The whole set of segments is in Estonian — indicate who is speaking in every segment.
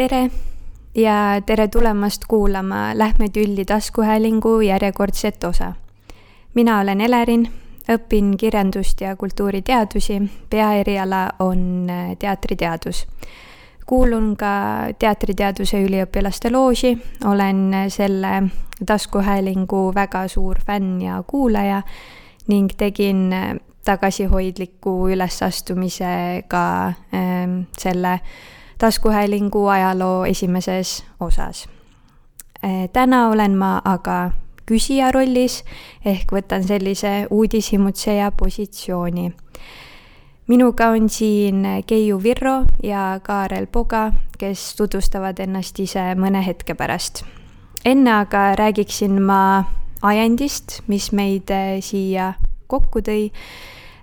Speaker 1: tere ja tere tulemast kuulama Lähme tülli taskuhäälingu järjekordset osa. mina olen Elerin, õpin kirjandust ja kultuuriteadusi, peaeriala on äh, teatriteadus. kuulun ka teatriteaduse üliõpilaste looži, olen selle taskuhäälingu väga suur fänn ja kuulaja ning tegin äh, tagasihoidliku ülesastumisega äh, selle taskuhäälingu ajaloo esimeses osas. Eh, täna olen ma aga küsija rollis ehk võtan sellise uudishimutseja positsiooni. minuga on siin Keiu Virro ja Kaarel Poga, kes tutvustavad ennast ise mõne hetke pärast. enne aga räägiksin ma ajendist, mis meid eh, siia kokku tõi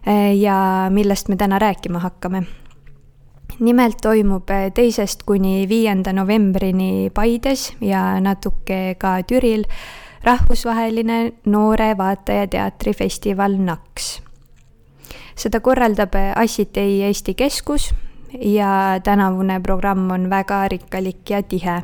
Speaker 1: eh, ja millest me täna rääkima hakkame nimelt toimub eh, teisest kuni viienda novembrini Paides ja natuke ka Türil rahvusvaheline noore vaataja teatrifestival NAKS. seda korraldab eh, Assitei Eesti Keskus ja tänavune programm on väga rikkalik ja tihe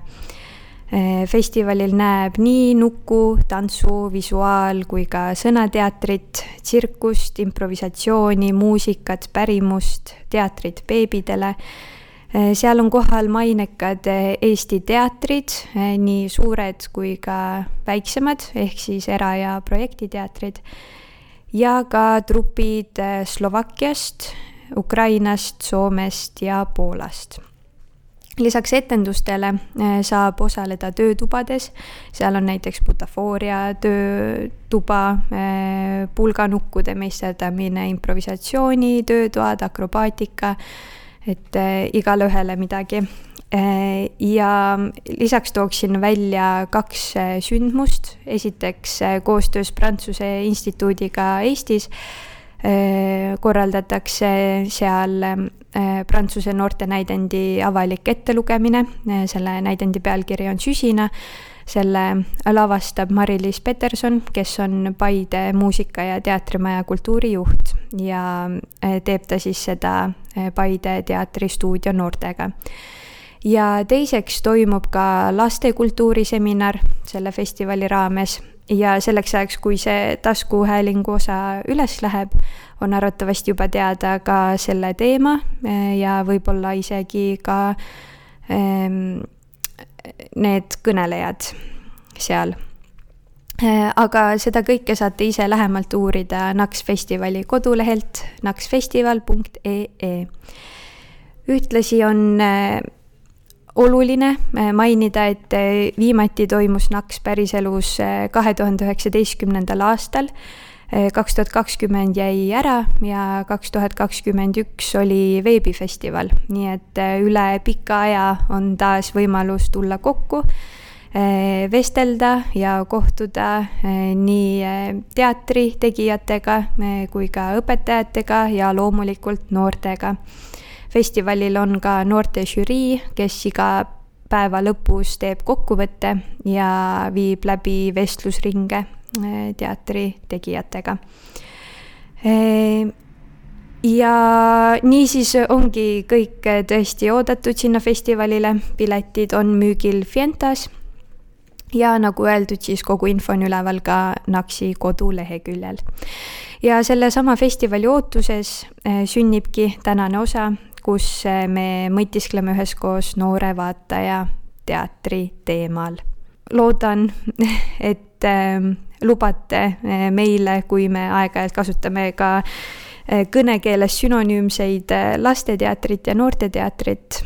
Speaker 1: festivalil näeb nii nuku, tantsu, visuaal kui ka sõnateatrit, tsirkust, improvisatsiooni, muusikat, pärimust, teatrit beebidele. Eh, seal on kohal mainekad eh, Eesti teatrid, nii suured kui ka väiksemad, ehk siis era- ja projektiteatrid. ja ka trupid Slovakkiast, Ukrainast, Soomest ja Poolast lisaks etendustele eh, saab osaleda töötubades, seal on näiteks butafooria töötuba, eh, pulganukkude meisterdamine, improvisatsiooni töötoad, akrobaatika, et eh, igale ühele midagi. ja lisaks tooksin välja kaks sündmust, esiteks koostöös Prantsuse instituudiga Eestis korraldatakse seal Äh, Prantsuse noortenäidendi avalik ettelugemine, äh, selle näidendi pealkiri on Süsina, selle lavastab Mari-Liis Peterson, kes on Paide muusika- ja teatrimaja kultuurijuht ja äh, teeb ta siis seda Paide teatristuudio noortega. Ja teiseks toimub ka lastekultuuriseminar selle festivali raames ja selleks ajaks, kui see taskuhäälingu osa üles läheb, on arvatavasti juba teada ka selle teema eh, ja võib-olla isegi ka ähm, need kõnelejad seal eh, aga seda kõike saate ise lähemalt uurida Naks festivali kodulehelt naksfestival.ee. ühtlasi on eh, oluline äh, mainida, et äh, viimati toimus NAKS päriselus äh, kahe tuhande üheksateistkümnendal aastal. kaks tuhat kakskümmend jäi ära ja kaks tuhat kakskümmend üks oli veebifestival, nii et üle pika aja on taas võimalus tulla kokku vestelda ja kohtuda nii teatri tegijatega kui ka õpetajatega ja loomulikult noortega festivalil on ka noorte žürii, kes iga päeva lõpus teeb kokkuvõtte ja viib läbi vestlusringe eh, teatri tegijatega. Eh, ja niisiis ongi kõik tõesti oodatud sinna festivalile, piletid on müügil Fientas ja nagu öeldud, siis kogu info on üleval ka NAKS-i koduleheküljel. ja sellesama festivali ootuses eh, sünnibki tänane osa, kus eh, me mõtiskleme üheskoos noore vaataja teatri teemal. loodan, et äh, lubate eh, meile, kui me aeg-ajalt kasutame ka kõnekeeles sünonüümseid lasteteatrit ja noorteteatrit,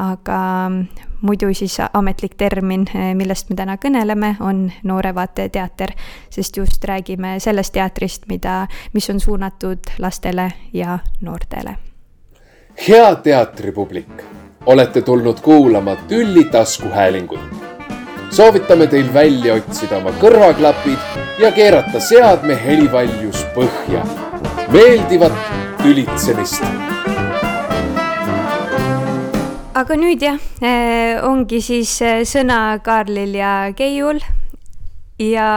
Speaker 1: aga muidu siis ametlik termin, millest me täna kõneleme, on noore vaataja teater, sest just räägime sellest teatrist, mida, mis on suunatud lastele ja noortele
Speaker 2: hea teatripublik, olete tulnud kuulama Tülli taskuhäälingut. soovitame teil välja otsida oma kõrvaklapid ja keerata seadme helivaljus põhja. meeldivat tülitsemist.
Speaker 1: aga nüüd jah, eh, ongi siis eh, sõna Kaarlil ja Keiul ja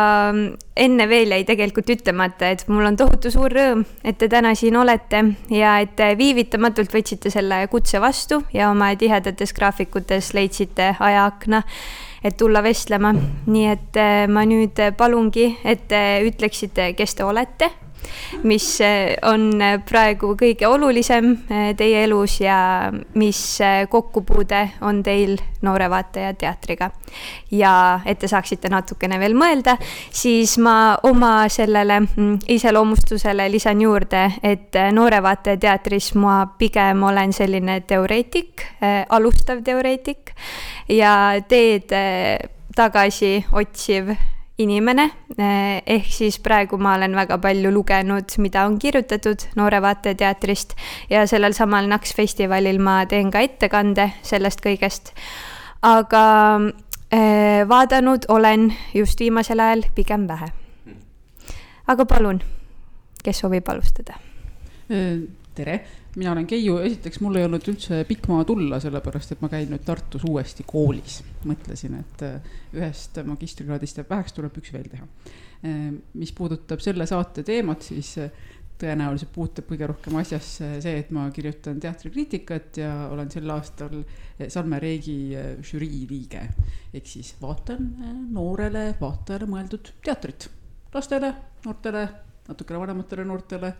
Speaker 1: enne veel jäi tegelikult ütlemata, et mul on tohutu suur rõõm, et te täna siin olete ja et viivitamatult võtsite selle kutse vastu ja oma tihedates graafikutes leidsite ajaakna, et tulla vestlema. nii et ma nüüd palungi, et te ütleksite, kes te olete mis eh, on eh, praegu kõige olulisem eh, teie elus ja mis kokkupuude on teil Noore Vaataja teatriga. ja et te saaksite natukene veel mõelda, siis ma oma sellele mm, iseloomustusele lisan juurde, et Noore Vaataja teatris ma pigem olen selline teoreetik, alustav teoreetik ja teed tagasi otsiv inimene, eh, ehk siis praegu ma olen väga palju lugenud, mida on kirjutatud Noore Vaataja teatrist ja sellel samal NAKS festivalil ma teen ka ettekande sellest kõigest. aga eh, vaadanud olen just viimasel ajal pigem vähe. aga palun, kes soovib alustada?
Speaker 3: tere mina olen Keiu, esiteks mul ei olnud üldse pikk maa tulla, sellepärast et ma käin nüüd Tartus uuesti koolis. mõtlesin, et äh, ühest magistrikraadist jääb väheks, tuleb üks veel teha. Äh, mis puudutab selle saate teemat, siis äh, tõenäoliselt puutub kõige rohkem asjasse see, et ma kirjutan teatrikriitikat ja olen sel aastal Salme Reegi žürii liige. ehk siis vaatan noorele vaatajale mõeldud teatrit, lastele, noortele, natukene vanematele noortele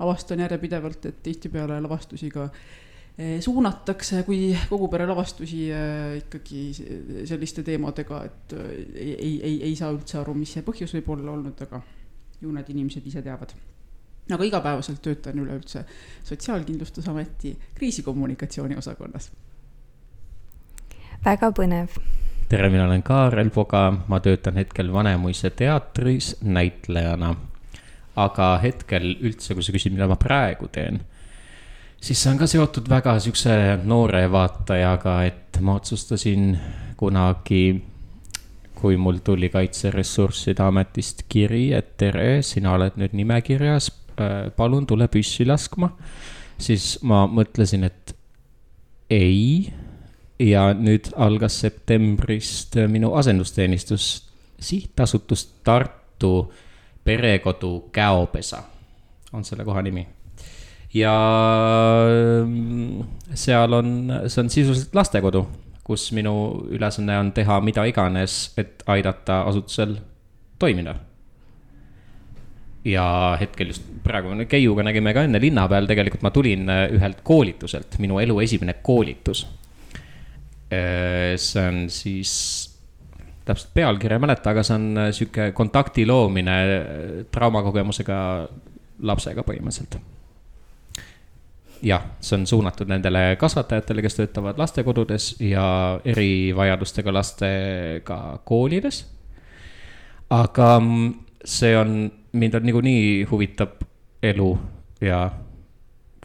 Speaker 3: avastan järjepidevalt, et tihtipeale lavastusi ka eh, suunatakse kui kogu pere lavastusi eh, ikkagi selliste teemadega, et eh, ei, ei, ei saa üldse aru, mis see põhjus võib olla olnud, aga ju need inimesed ise teavad. aga igapäevaselt töötan üleüldse Sotsiaalkindlustusameti kriisikommunikatsiooni osakonnas.
Speaker 1: väga põnev
Speaker 4: tere, mina olen Kaarel Poga, ma töötan hetkel Vanemuise teatris näitlejana aga hetkel üldse, kui sa küsid, mida ma praegu teen, siis see on ka seotud väga siukse noore vaatajaga, et ma otsustasin kunagi, kui mul tuli Kaitseressursside Ametist kiri, et tere, sina oled nüüd nimekirjas, äh, palun tule püssi laskma. siis ma mõtlesin, et ei ja nüüd algas septembrist minu asendusteenistus sihtasutus Tartu perekodu Käopesa on selle koha nimi. ja mm, seal on, see on sisuliselt lastekodu, kus minu ülesanne on teha mida iganes, et aidata asutusel toimida. ja hetkel just praegu Keiuga nägime ka enne linna peal, tegelikult ma tulin äh, ühelt koolituselt, minu elu esimene koolitus. Äh, see on siis täpselt pealkirja ei mäleta, aga see on äh, sihuke kontakti loomine äh, traumakogemusega lapsega põhimõtteliselt. jah, see on suunatud nendele kasvatajatele, kes töötavad lastekodudes ja erivajadustega lastega koolides. aga mm, see on, mind on niikuinii huvitab elu ja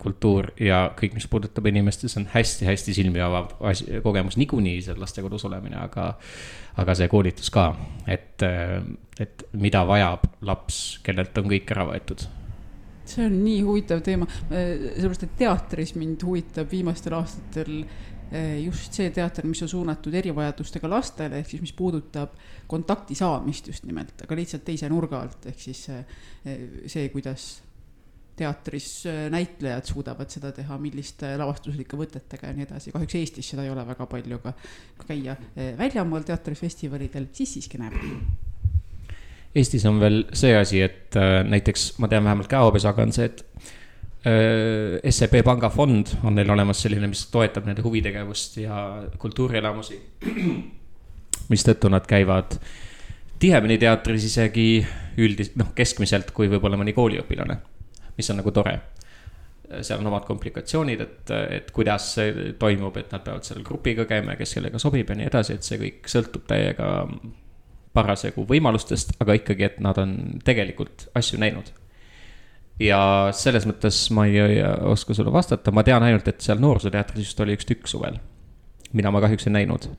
Speaker 4: kultuur ja kõik, mis puudutab inimest, see on hästi-hästi silmi avav asi, kogemus. Niikuinii seal lastekodus olemine, aga. aga see koolitus ka, et, et mida vajab laps, kellelt on kõik ära võetud?
Speaker 3: See on nii huvitav teema, sellepärast et teatris mind huvitab viimastel aastatel eh, just see teater, mis on suunatud erivajadustega lastele, ehk siis mis puudutab kontakti saamist just nimelt, aga lihtsalt teise nurga alt, ehk siis eh, see, kuidas teatris äh, näitlejad suudavad seda teha, milliste lavastuslike võtetega ja nii edasi, kahjuks Eestis seda ei ole väga palju, aga käia äh, väljamaal teatrifestivalidel, siis siiski näeb.
Speaker 4: Eestis on veel see asi, et äh, näiteks ma tean vähemalt Käopesaga on see, et SEB Panga fond on neil olemas selline, mis toetab nende huvitegevust ja kultuurielamusi. mistõttu nad käivad tihemini teatris isegi üldis-, noh, keskmiselt kui võib-olla mõni kooliõpilane mis on nagu tore. seal on omad komplikatsioonid, et, et kuidas see toimub, et nad peavad seal grupiga käima ja kes kellega sobib ja nii edasi, et see kõik sõltub täiega parasjagu võimalustest, aga ikkagi, et nad on tegelikult asju näinud. ja selles mõttes ma ei, oska sulle vastata, ma tean ainult, et seal Noorsooteatris just oli üks tükk suvel, mida ma kahjuks ei näinud.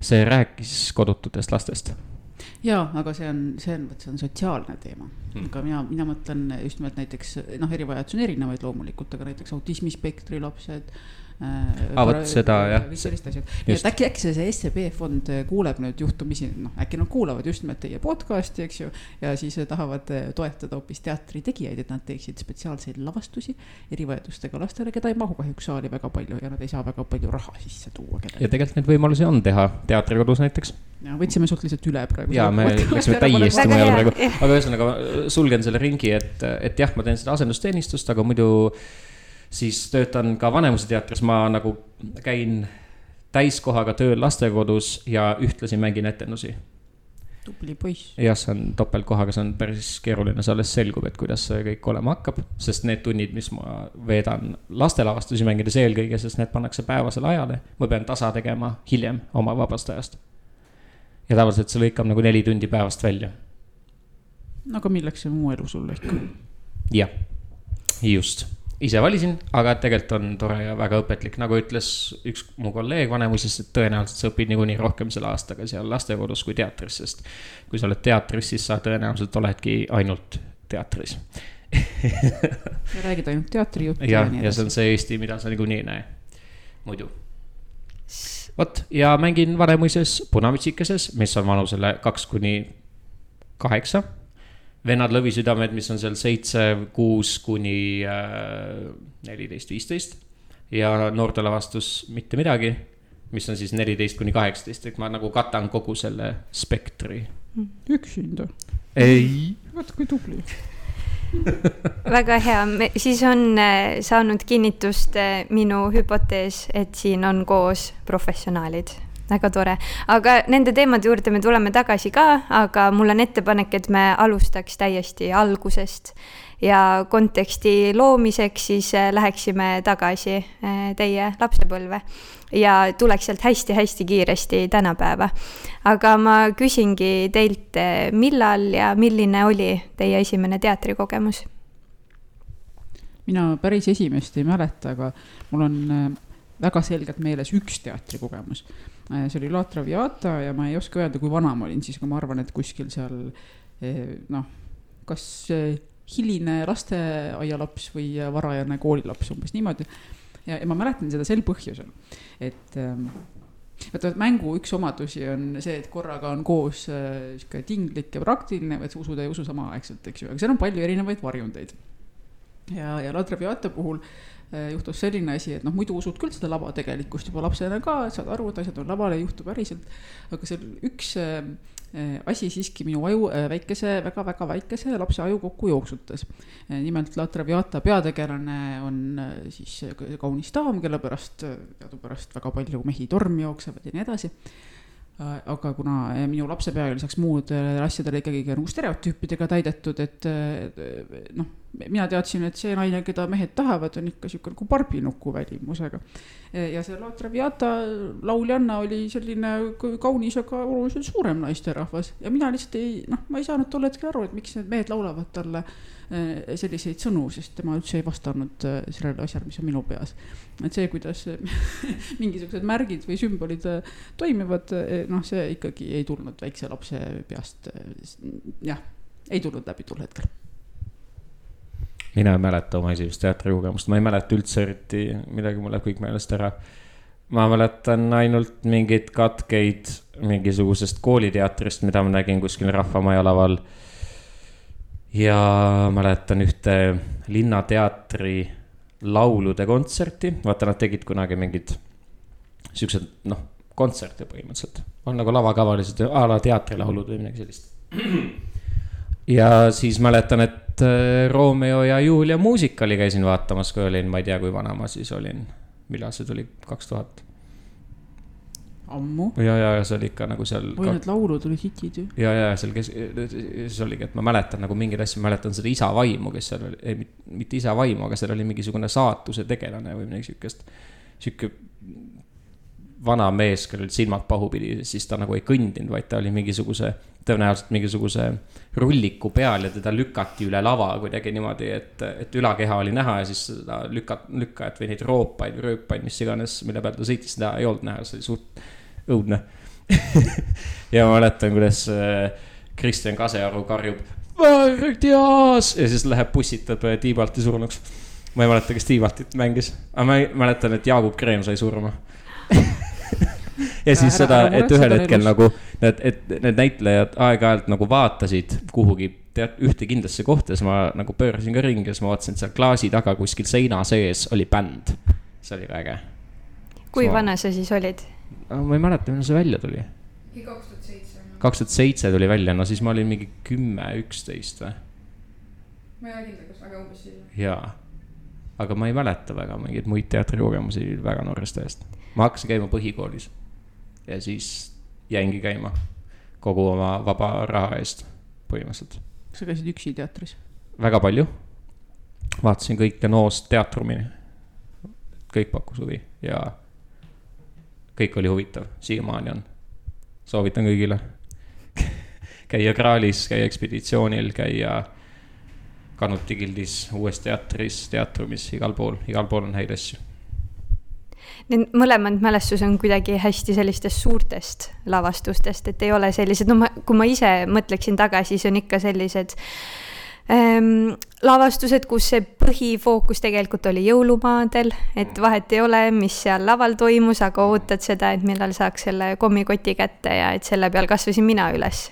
Speaker 4: see rääkis kodututest lastest
Speaker 3: jaa, aga see on, see on, vot see on sotsiaalne teema. Hmm.. aga mina, mina mõtlen just nimelt näiteks noh, erivajadus on erinevaid loomulikult, aga näiteks autismispektri lapsed
Speaker 4: Aa, vot seda, jah.
Speaker 3: kõik sellised asjad, nii et äkki, äkki see, SEB fond äh, kuuleb nüüd juhtumisi, noh, äkki nad kuulavad just nimelt teie podcast'i, eks ju. ja siis äh, tahavad äh, toetada hoopis teatri tegijaid, et nad teeksid spetsiaalseid lavastusi erivajadustega lastele, keda ei mahu kahjuks saali väga palju ja nad ei saa väga palju raha sisse tuua
Speaker 4: ja tegelikult neid võimalusi on teha teatrikodus näiteks.
Speaker 3: ja võtsime sult lihtsalt üle praegu.
Speaker 4: ja me läksime täiesti mujale praegu, aga ühesõnaga sulgen selle ringi, et, et jah, ma teen seda asendusteenistust, aga muidu siis töötan ka Vanemuise teatris, ma nagu käin täiskohaga tööl lastekodus ja ühtlasi mängin etendusi.
Speaker 3: tubli poiss.
Speaker 4: jah, see on topeltkohaga, see on päris keeruline, see alles selgub, et kuidas see kõik olema hakkab. sest need tunnid, mis ma veedan lastelavastusi mängides eelkõige, sest need pannakse päevasele ajale. ma pean tasa tegema hiljem oma vabast ajast. ja tavaliselt see lõikab nagu neli tundi päevast välja.
Speaker 3: no aga milleks see muu elu sulle ikka?
Speaker 4: jah, just, ise valisin, aga tegelikult on tore ja väga õpetlik, nagu ütles üks mu kolleeg Vanemuises, et tõenäoliselt sa õpid niikuinii rohkem selle aastaga seal lastekodus kui teatris, sest kui sa oled teatris, siis sa tõenäoliselt oledki ainult teatris.
Speaker 3: ja räägid ainult teatrijutte
Speaker 4: jah, ja see on see Eesti, mida sa niikuinii ei näe, muidu. vot ja mängin Vanemuises Punamütsikeses, mis on vanusele kaks kuni kaheksa vennad lõvisüdamed, mis on seal seitse, kuus kuni äh, neliteist, viisteist. ja noortelavastus mitte midagi, mis on siis neliteist kuni kaheksateist, et ma nagu katan kogu selle spektri.
Speaker 3: üksinda,
Speaker 4: ei.
Speaker 3: vaat kui tubli.
Speaker 1: väga hea, siis on äh, saanud kinnitust äh, minu hüpotees, et siin on koos professionaalid väga tore, aga nende teemade juurde me tuleme tagasi ka, aga mul on ettepanek, et me alustaks täiesti algusest ja konteksti loomiseks siis äh, läheksime tagasi äh, teie lapsepõlve ja tuleks sealt hästi-hästi kiiresti tänapäeva. aga ma küsingi teilt, äh, millal ja milline oli teie esimene teatrikogemus?
Speaker 3: mina päris esimest ei mäleta, aga mul on väga selgelt meeles üks teatrikogemus. Äh, see oli La Traviata ja ma ei oska öelda, kui vana ma olin siis, aga ma arvan, et kuskil seal eh, noh, kas eh, hiline lasteaialaps või varajane koolilaps, umbes niimoodi. ja, ja ma mäletan seda sel põhjusel, et ähm, vaata, mängu üks omadusi on see, et korraga on koos sihuke tinglik ja praktiline, et sa usud ja ei usu samaaegselt, eks ju, aga seal on palju erinevaid varjundeid. ja, ja La Traviata puhul äh, juhtus selline asi, et noh, muidu usud küll seda lava tegelikkust juba lapsena ka, saad aru, et asjad on laval, ei juhtu päriselt. aga seal üks äh, äh, asi siiski minu aju äh, väikese väga,, väga-väga väikese lapse aju kokku jooksutas. nimelt La Traviata peategelane on äh, siis äh, kaunis daam, kelle pärast äh, teadupärast väga palju mehi tormi jooksevad ja nii edasi Äh, aga kuna äh, minu lapse pea lisaks muudele asjadele ikkagi ka nagu stereotüüpidega täidetud, et äh, noh, mina teadsin, et see naine, keda mehed tahavad, on ikka sihuke nagu barbinuku välimusega. ja see La Traviata lauljanna oli selline kaunis, aga oluliselt suurem naisterahvas ja mina lihtsalt ei, noh, ma ei saanud tol hetkel aru, et miks need mehed laulavad talle eh, selliseid sõnu, sest tema üldse ei vastanud eh, sellele asjale, mis on minu peas. et see, kuidas mingisugused märgid või sümbolid eh, toimivad, noh, see ikkagi ei tulnud väikse lapse peast, jah, ei tulnud läbi tol hetkel
Speaker 4: mina ei mäleta oma esimest teatrikogemust, ma ei mäleta üldse eriti midagi, mul läheb kõik meelest ära. ma mäletan ainult mingeid katkeid mingisugusest kooliteatrist, mida ma nägin kuskil Rahvamaja laval. ja mäletan ühte Linnateatri laulude kontserti, vaata, nad tegid kunagi mingid siuksed, noh, kontserte põhimõtteliselt. on nagu lavakavalised a la teatrilaulud või midagi sellist. ja siis mäletan, et äh, Romeo ja Julia muusikali käisin vaatamas, kui olin, ma ei tea, kui vana ma siis olin. millal see tuli, kaks tuhat?
Speaker 3: ammu.
Speaker 4: ja, ja, ja see oli ikka nagu seal.
Speaker 3: oi, need laulud olid hitid ju.
Speaker 4: ja, ja seal, kes, siis oligi, et ma mäletan nagu mingeid asju, mäletan seda isa vaimu, kes seal oli, ei mitte isa vaimu, aga seal oli mingisugune saatuse tegelane või midagi siukest. sihuke vana mees, kellel silmad pahupidi, siis ta nagu ei kõndinud, vaid ta oli mingisuguse, tõenäoliselt mingisuguse rulliku peal ja teda lükati üle lava kuidagi niimoodi, et, et ülakeha oli näha ja siis seda lükat-, lükkajat või neid roopaid või rööpaid, mis iganes, mille peal ta sõitis, seda ei olnud näha, see oli suht õudne ja ma mäletan, kuidas äh, Kristjan Kasearu karjub, Vardias ja siis läheb, pussitab äh, Tiibalti surnuks. Ma ei mäleta, kes Martit mängis, aga ma mäletan, et Jaagup Kreem sai surma ja siis
Speaker 3: Ära-
Speaker 4: seda, et ühel hetkel nagu need, et need näitlejad aeg-ajalt nagu vaatasid kuhugi tead ühte kindlasse kohta, siis ma nagu pöörasin ka ringi ja siis ma vaatasin, et seal klaasi taga kuskil seina sees oli bänd. see oli väga äge.
Speaker 1: kui
Speaker 4: Ma-
Speaker 1: vana sa siis olid?
Speaker 4: ma ei mäleta, millal see välja tuli.
Speaker 3: kaks tuhat seitse.
Speaker 4: kaks tuhat seitse tuli välja, no siis ma olin mingi kümme, üksteist või?
Speaker 3: ma ei ole kindel, kas väga umbes sinna.
Speaker 4: jaa. aga ma ei mäleta väga mingeid muid teatrikogemusi väga noorest ajast. ma hakkasin käima põhikoolis ja siis jäingi käima kogu oma vaba raha eest põhimõtteliselt.
Speaker 3: kas sa käisid üksi teatris?
Speaker 4: väga palju. vaatasin kõike Noost teatrumini. kõik pakkus huvi ja kõik oli huvitav, siiamaani on. soovitan kõigile käia Graalis, käia ekspeditsioonil, käia Kanuti gildis, uues teatris, teatrumis, igal pool, igal pool on häid asju.
Speaker 1: Need mõlemad mälestused on kuidagi hästi sellistest suurtest lavastustest, et ei ole sellised, no ma, kui ma ise mõtleksin tagasi, siis on ikka sellised ähm, lavastused, kus see põhifookus tegelikult oli jõulumaadel, et vahet ei ole, mis seal laval toimus, aga ootad seda, et millal saaks selle kommikoti kätte ja et selle peal kasvasin mina üles.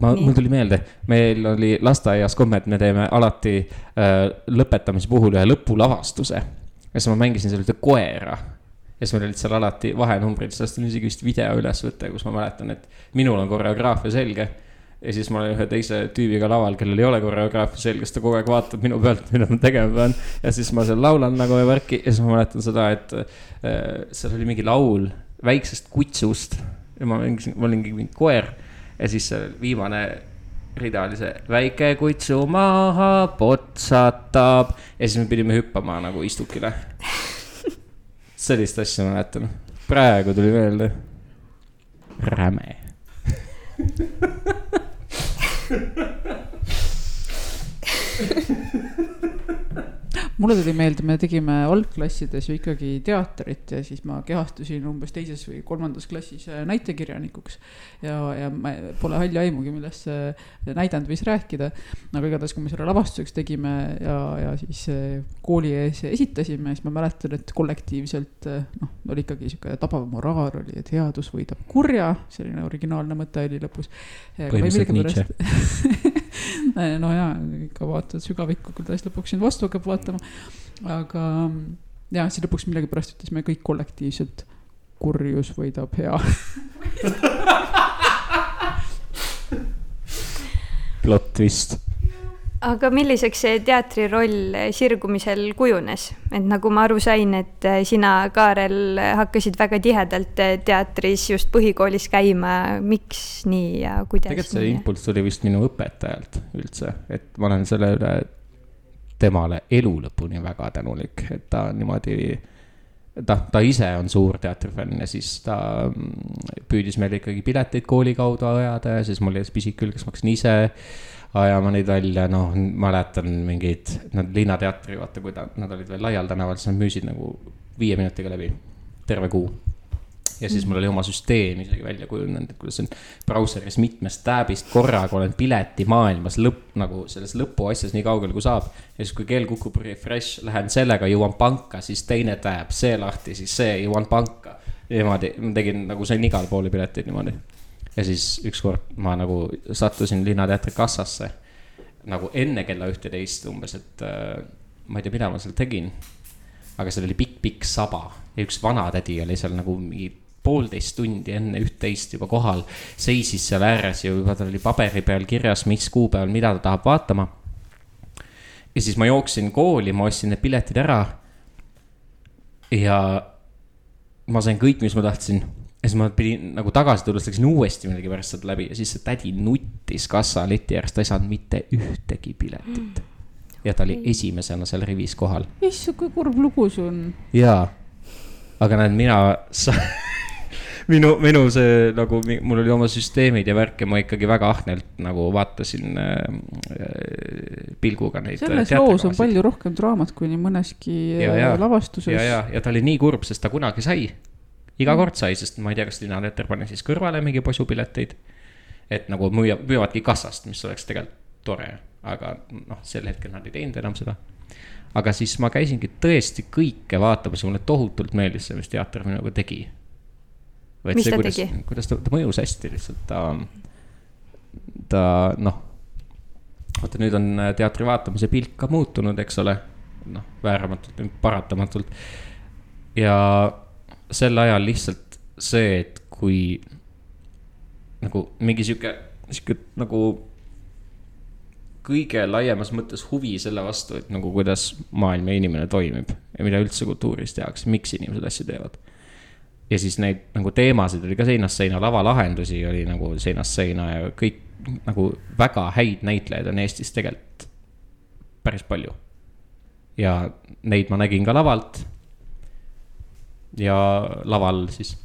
Speaker 4: ma, mul tuli meelde, meil oli lasteaias komme, et me teeme alati äh, lõpetamise puhul ühe lõpulavastuse. ja siis ma mängisin seal ühte koera. Ja siis meil olid seal alati vahenumbrid, sellest on isegi vist video ülesvõte, kus ma mäletan, et minul on koreograafia selge. ja siis ma olen ühe teise tüübiga laval, kellel ei ole koreograafia selge, sest ta kogu aeg vaatab minu pealt, mida ma tegema pean. ja siis ma seal laulan nagu ja värki ja siis ma mäletan seda, et äh, seal oli mingi laul väiksest kutsust. ja ma mängisin, ma olingi mingi koer ja siis see viimane rida oli see väike kutsu maha potsatab ja siis me pidime hüppama nagu istukile. Sellist asja mäletan, praegu tuli meelde.
Speaker 3: Mulle tuli meelde, me tegime algklassides ju ikkagi teatrit ja siis ma kehastusin umbes teises või kolmandas klassis äh, näitekirjanikuks. ja, ja ma pole halli aimugi, millest see näidend võis rääkida. aga igatahes, kui me selle lavastuseks tegime ja, ja siis äh, kooli ees esitasime, siis ma mäletan, et kollektiivselt äh, noh, oli ikkagi sihuke tabav moraal oli, et headus võidab kurja, selline originaalne mõte oli lõpus.
Speaker 4: Põhimõtteliselt
Speaker 3: no jaa, ikka vaatad sügavikku, kuidas lõpuks sind vastu hakkab vaatama. aga ja siis lõpuks millegipärast ütlesime kõik kollektiivselt, kurjus võidab hea.
Speaker 4: plott twist.
Speaker 1: Aga milliseks see teatri roll sirgumisel kujunes, et nagu ma aru sain, et sina, Kaarel, hakkasid väga tihedalt teatris just põhikoolis käima, miks nii ja kuidas
Speaker 4: tegelikult see impulss tuli vist minu õpetajalt üldse, et ma olen selle üle temale elu lõpuni väga tänulik, et ta niimoodi ta, ta ise on suur teatrifänn ja siis ta mm, püüdis meile ikkagi pileteid kooli kaudu ajada ja siis mul jäi pisik külge, siis ma hakkasin ise ajama neid välja, noh, mäletan mingeid, nad Linnateatri, vaata, kui ta, nad olid veel Laial tänaval, siis nad müüsid nagu viie minutiga läbi, terve kuu. ja siis mul oli oma süsteem isegi välja kujunenud, et kuidas on brauseris mitmest tääbist korraga olen pileti maailmas lõpp, nagu selles lõpuasjas nii kaugele kui saab. ja siis, kui kell kukub refresh, lähen sellega, jõuan panka, siis teine tääb, see lahti, siis see, jõuan panka. niimoodi, ma tegin nagu sain igale poole pileteid niimoodi ja siis ükskord ma nagu sattusin Linnateatri kassasse nagu enne kella ühteteist umbes, et äh, ma ei tea, mida ma seal tegin. aga seal oli pikk-pikk saba ja üks vanatädi oli seal nagu mingi poolteist tundi enne üht-teist juba kohal, seisis seal ääres ja juba tal oli paberi peal kirjas, mis kuupäeval, mida ta tahab vaatama. ja siis ma jooksin kooli, ma ostsin need piletid ära. ja ma sain kõik, mis ma tahtsin ja siis ma pidin nagu tagasi tulles läksin uuesti millegipärast sealt läbi ja siis see tädi nuttis kassaleti ääres, ta ei saanud mitte ühtegi piletit. ja ta oli esimesena seal rivis kohal.
Speaker 3: issand, kui kurb lugu see on.
Speaker 4: jaa, aga näed, mina sa... minu, minu see nagu, mul oli oma süsteemid ja värk ja ma ikkagi väga ahnelt nagu vaatasin äh, pilguga neid.
Speaker 3: selles loos on palju rohkem draamat kui nii mõneski
Speaker 4: Ja, ja.
Speaker 3: lavastuses.
Speaker 4: ja, ja, ja ta oli nii kurb, sest ta kunagi sai. Iga kord sai, sest ma ei tea, kas Linnateater pani siis kõrvale mingi posupileteid. et nagu müüa, müüvadki kassast, mis oleks tegelikult tore, aga noh, sel hetkel nad ei teinud enam seda. aga siis ma käisingi tõesti kõike vaatamas ja mulle tohutult meeldis see, mis teater minuga tegi.
Speaker 1: mis
Speaker 4: see,
Speaker 1: ta
Speaker 4: kuidas,
Speaker 1: tegi?
Speaker 4: kuidas ta, ta mõjus hästi lihtsalt, ta, ta noh. vaata, nüüd on teatri vaatamise pilk ka muutunud, eks ole, noh, vääramatult, paratamatult. ja sel ajal lihtsalt see, et kui nagu mingi sihuke, sihuke nagu kõige laiemas mõttes huvi selle vastu, et nagu kuidas maailm ja inimene toimib ja mida üldse kultuuris tehakse, miks inimesed asju teevad. ja siis neid nagu teemasid oli ka seinast seina, lavalahendusi oli nagu seinast seina ja kõik nagu väga häid näitlejaid on Eestis tegelikult päris palju. ja neid ma nägin ka lavalt. Ja laval siis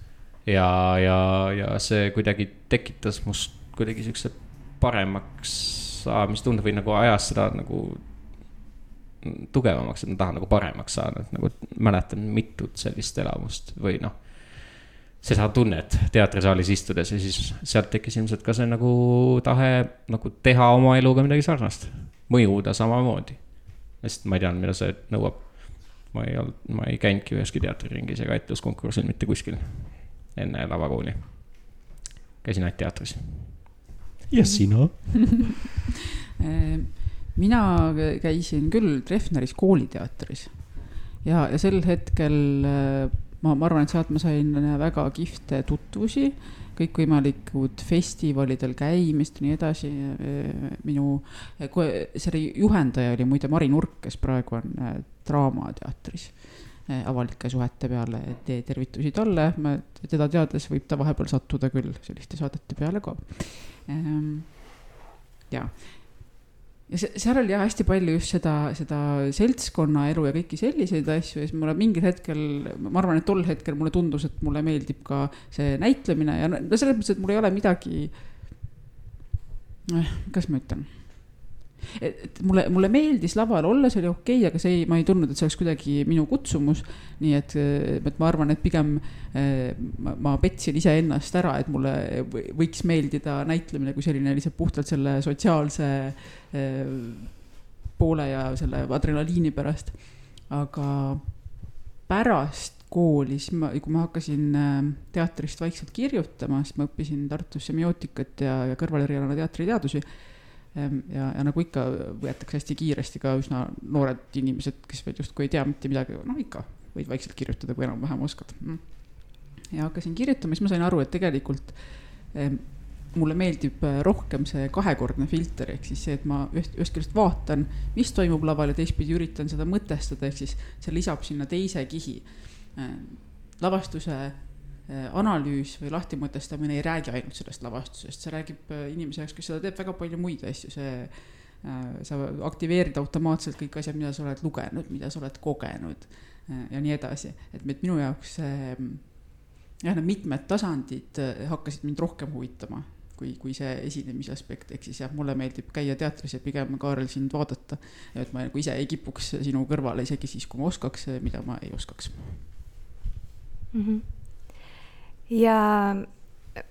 Speaker 4: ja, ja, ja see kuidagi tekitas must kuidagi siukse paremaks saamistunde või nagu ajas seda nagu tugevamaks, et ma tahan nagu paremaks saada, et nagu mäletan mitut sellist elamust või noh. seda tunnet teatrisaalis istudes ja siis sealt tekkis ilmselt ka see nagu tahe nagu teha oma eluga midagi sarnast, mõjuda samamoodi. sest ma teadnud, mida see nõuab. Ma ei olnud, ma ei käinudki üheski teatriringis ega etenduskonkursil mitte kuskil enne lavakooli. käisin ainult teatris. ja sina
Speaker 3: mina käisin küll Treffneris kooliteatris ja, ja sel hetkel ma, ma arvan, et sealt ma sain väga kihvte tutvusi, kõikvõimalikud festivalidel käimist ja nii edasi. minu, selle juhendaja oli muide Mari Nurk, kes praegu on Draamateatris avalike suhete peale, tee tervitusi talle, teda teades võib ta vahepeal sattuda küll selliste saadete peale ka. ja ja see, seal oli jah hästi palju just seda, seda seltskonnaelu ja kõiki selliseid asju ja siis mulle mingil hetkel, ma arvan, et tol hetkel mulle tundus, et mulle meeldib ka see näitlemine ja no selles mõttes, et mul ei ole midagi. kuidas ma ütlen et mulle, mulle meeldis laval olla, see oli okei okay,, aga see ei, ma ei tundnud, et see oleks kuidagi minu kutsumus. nii et, et ma arvan, et pigem eh, ma, ma petsin iseennast ära, et mulle võiks meeldida näitlemine kui selline lihtsalt puhtalt selle sotsiaalse eh, poole ja selle adrenaliini pärast. aga pärast kooli, siis ma, kui ma hakkasin teatrist vaikselt kirjutama, siis ma õppisin Tartus semiootikat ja, ja kõrvalerialana teatriteadusi ja, ja nagu ikka võetakse hästi kiiresti ka üsna noored inimesed, kes veel justkui ei tea mitte midagi, noh ikka võid vaikselt kirjutada, kui enam-vähem oskad. Mm. ja hakkasin kirjutama, siis ma sain aru, et tegelikult mulle meeldib äh, rohkem see kahekordne filter, ehk siis see, et ma ühest, ühest küljest vaatan, mis toimub laval ja teistpidi üritan seda mõtestada, ehk siis see lisab sinna teise kihi lavastuse analüüs või lahtimõtestamine ei räägi ainult sellest lavastusest, see räägib äh, inimese jaoks, kes seda teeb, väga palju muid asju, see äh, sa aktiveerid automaatselt kõik asjad, mida sa oled lugenud, mida sa oled kogenud ja nii edasi, et minu jaoks see jah, need mitmed tasandid hakkasid mind rohkem huvitama kui, kui see esinemise aspekt, ehk siis jah, mulle meeldib käia teatris ja pigem, Kaarel, sind vaadata. et ma nagu ise ei kipuks sinu kõrvale, isegi siis, kui ma oskaks, mida ma ei oskaks
Speaker 1: mm. -hmm ja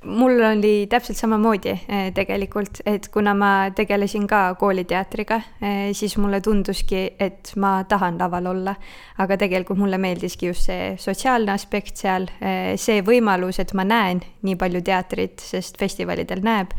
Speaker 1: mul oli täpselt samamoodi eh, tegelikult, et kuna ma tegelesin ka kooliteatriga, eh, siis mulle tunduski, et ma tahan laval olla. aga tegelikult mulle meeldiski just see sotsiaalne aspekt seal, eh, see võimalus, et ma näen nii palju teatrit, sest festivalidel näeb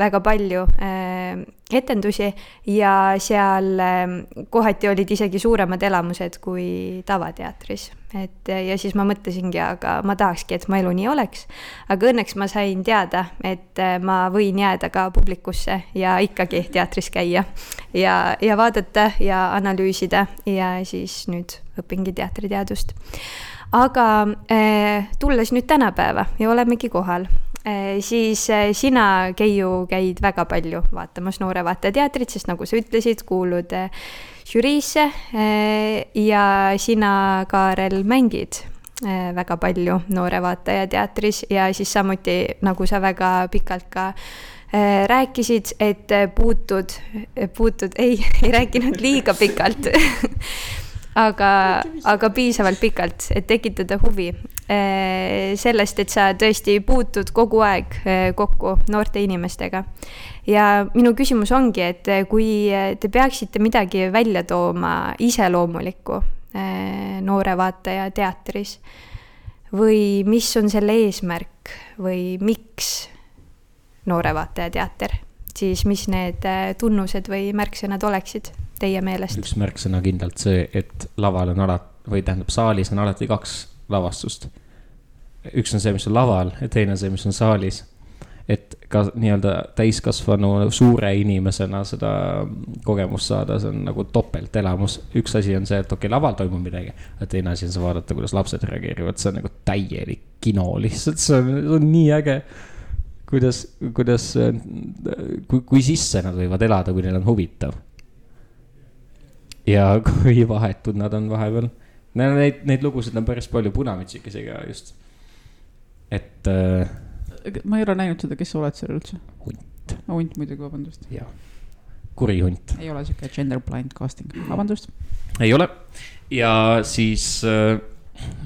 Speaker 1: väga palju äh, etendusi ja seal äh, kohati olid isegi suuremad elamused kui tavateatris. et ja siis ma mõtlesingi, aga ma tahakski, et mu elu nii oleks. aga õnneks ma sain teada, et ma võin jääda ka publikusse ja ikkagi teatris käia ja, ja vaadata ja analüüsida ja siis nüüd õpingi teatriteadust aga tulles nüüd tänapäeva ja olemegi kohal siis äh, sina, Keiu, käid väga palju vaatamas Noore Vaataja teatrit, sest nagu sa ütlesid, kuulud äh, žüriisse ja sina, Kaarel, mängid väga palju Noore Vaataja teatris ja siis samuti, nagu sa väga pikalt ka rääkisid, et puutud, puutud, ei, ei rääkinud liiga pikalt. Aga, aga piisavalt pikalt, et tekitada huvi sellest, et sa tõesti puutud kogu aeg eh, kokku noorte inimestega. ja minu küsimus ongi, et kui te peaksite midagi välja tooma iseloomulikku noore vaataja teatris või mis on selle eesmärk või miks noore vaataja teater, siis mis need tunnused või märksõnad oleksid teie meelest?
Speaker 4: üks märksõna kindlalt see, et laval on alati, või tähendab, saalis on alati kaks lavastust. Üks on see, mis on laval ja teine on see, mis on saalis. et ka nii-öelda täiskasvanu suure inimesena seda kogemust saada, see on nagu topeltelamus. üks asi on see, et okei okay,, laval toimub midagi, aga teine asi on see vaadata, kuidas lapsed reageerivad, see on nagu täielik kino lihtsalt, see on, see on nii äge kuidas, kuidas, kui, kui sisse nad võivad elada, kui neil on huvitav ja kui vahetud nad on vahepeal. Neid, neid lugusid on päris palju, Punamütsikesega just, et äh,.
Speaker 3: ma ei ole näinud seda, kes sa oled seal üldse?
Speaker 4: hunt.
Speaker 3: hunt muidugi, vabandust.
Speaker 4: jah, kuri hunt.
Speaker 3: ei ole sihuke gender blind casting, vabandust.
Speaker 4: ei ole ja siis äh,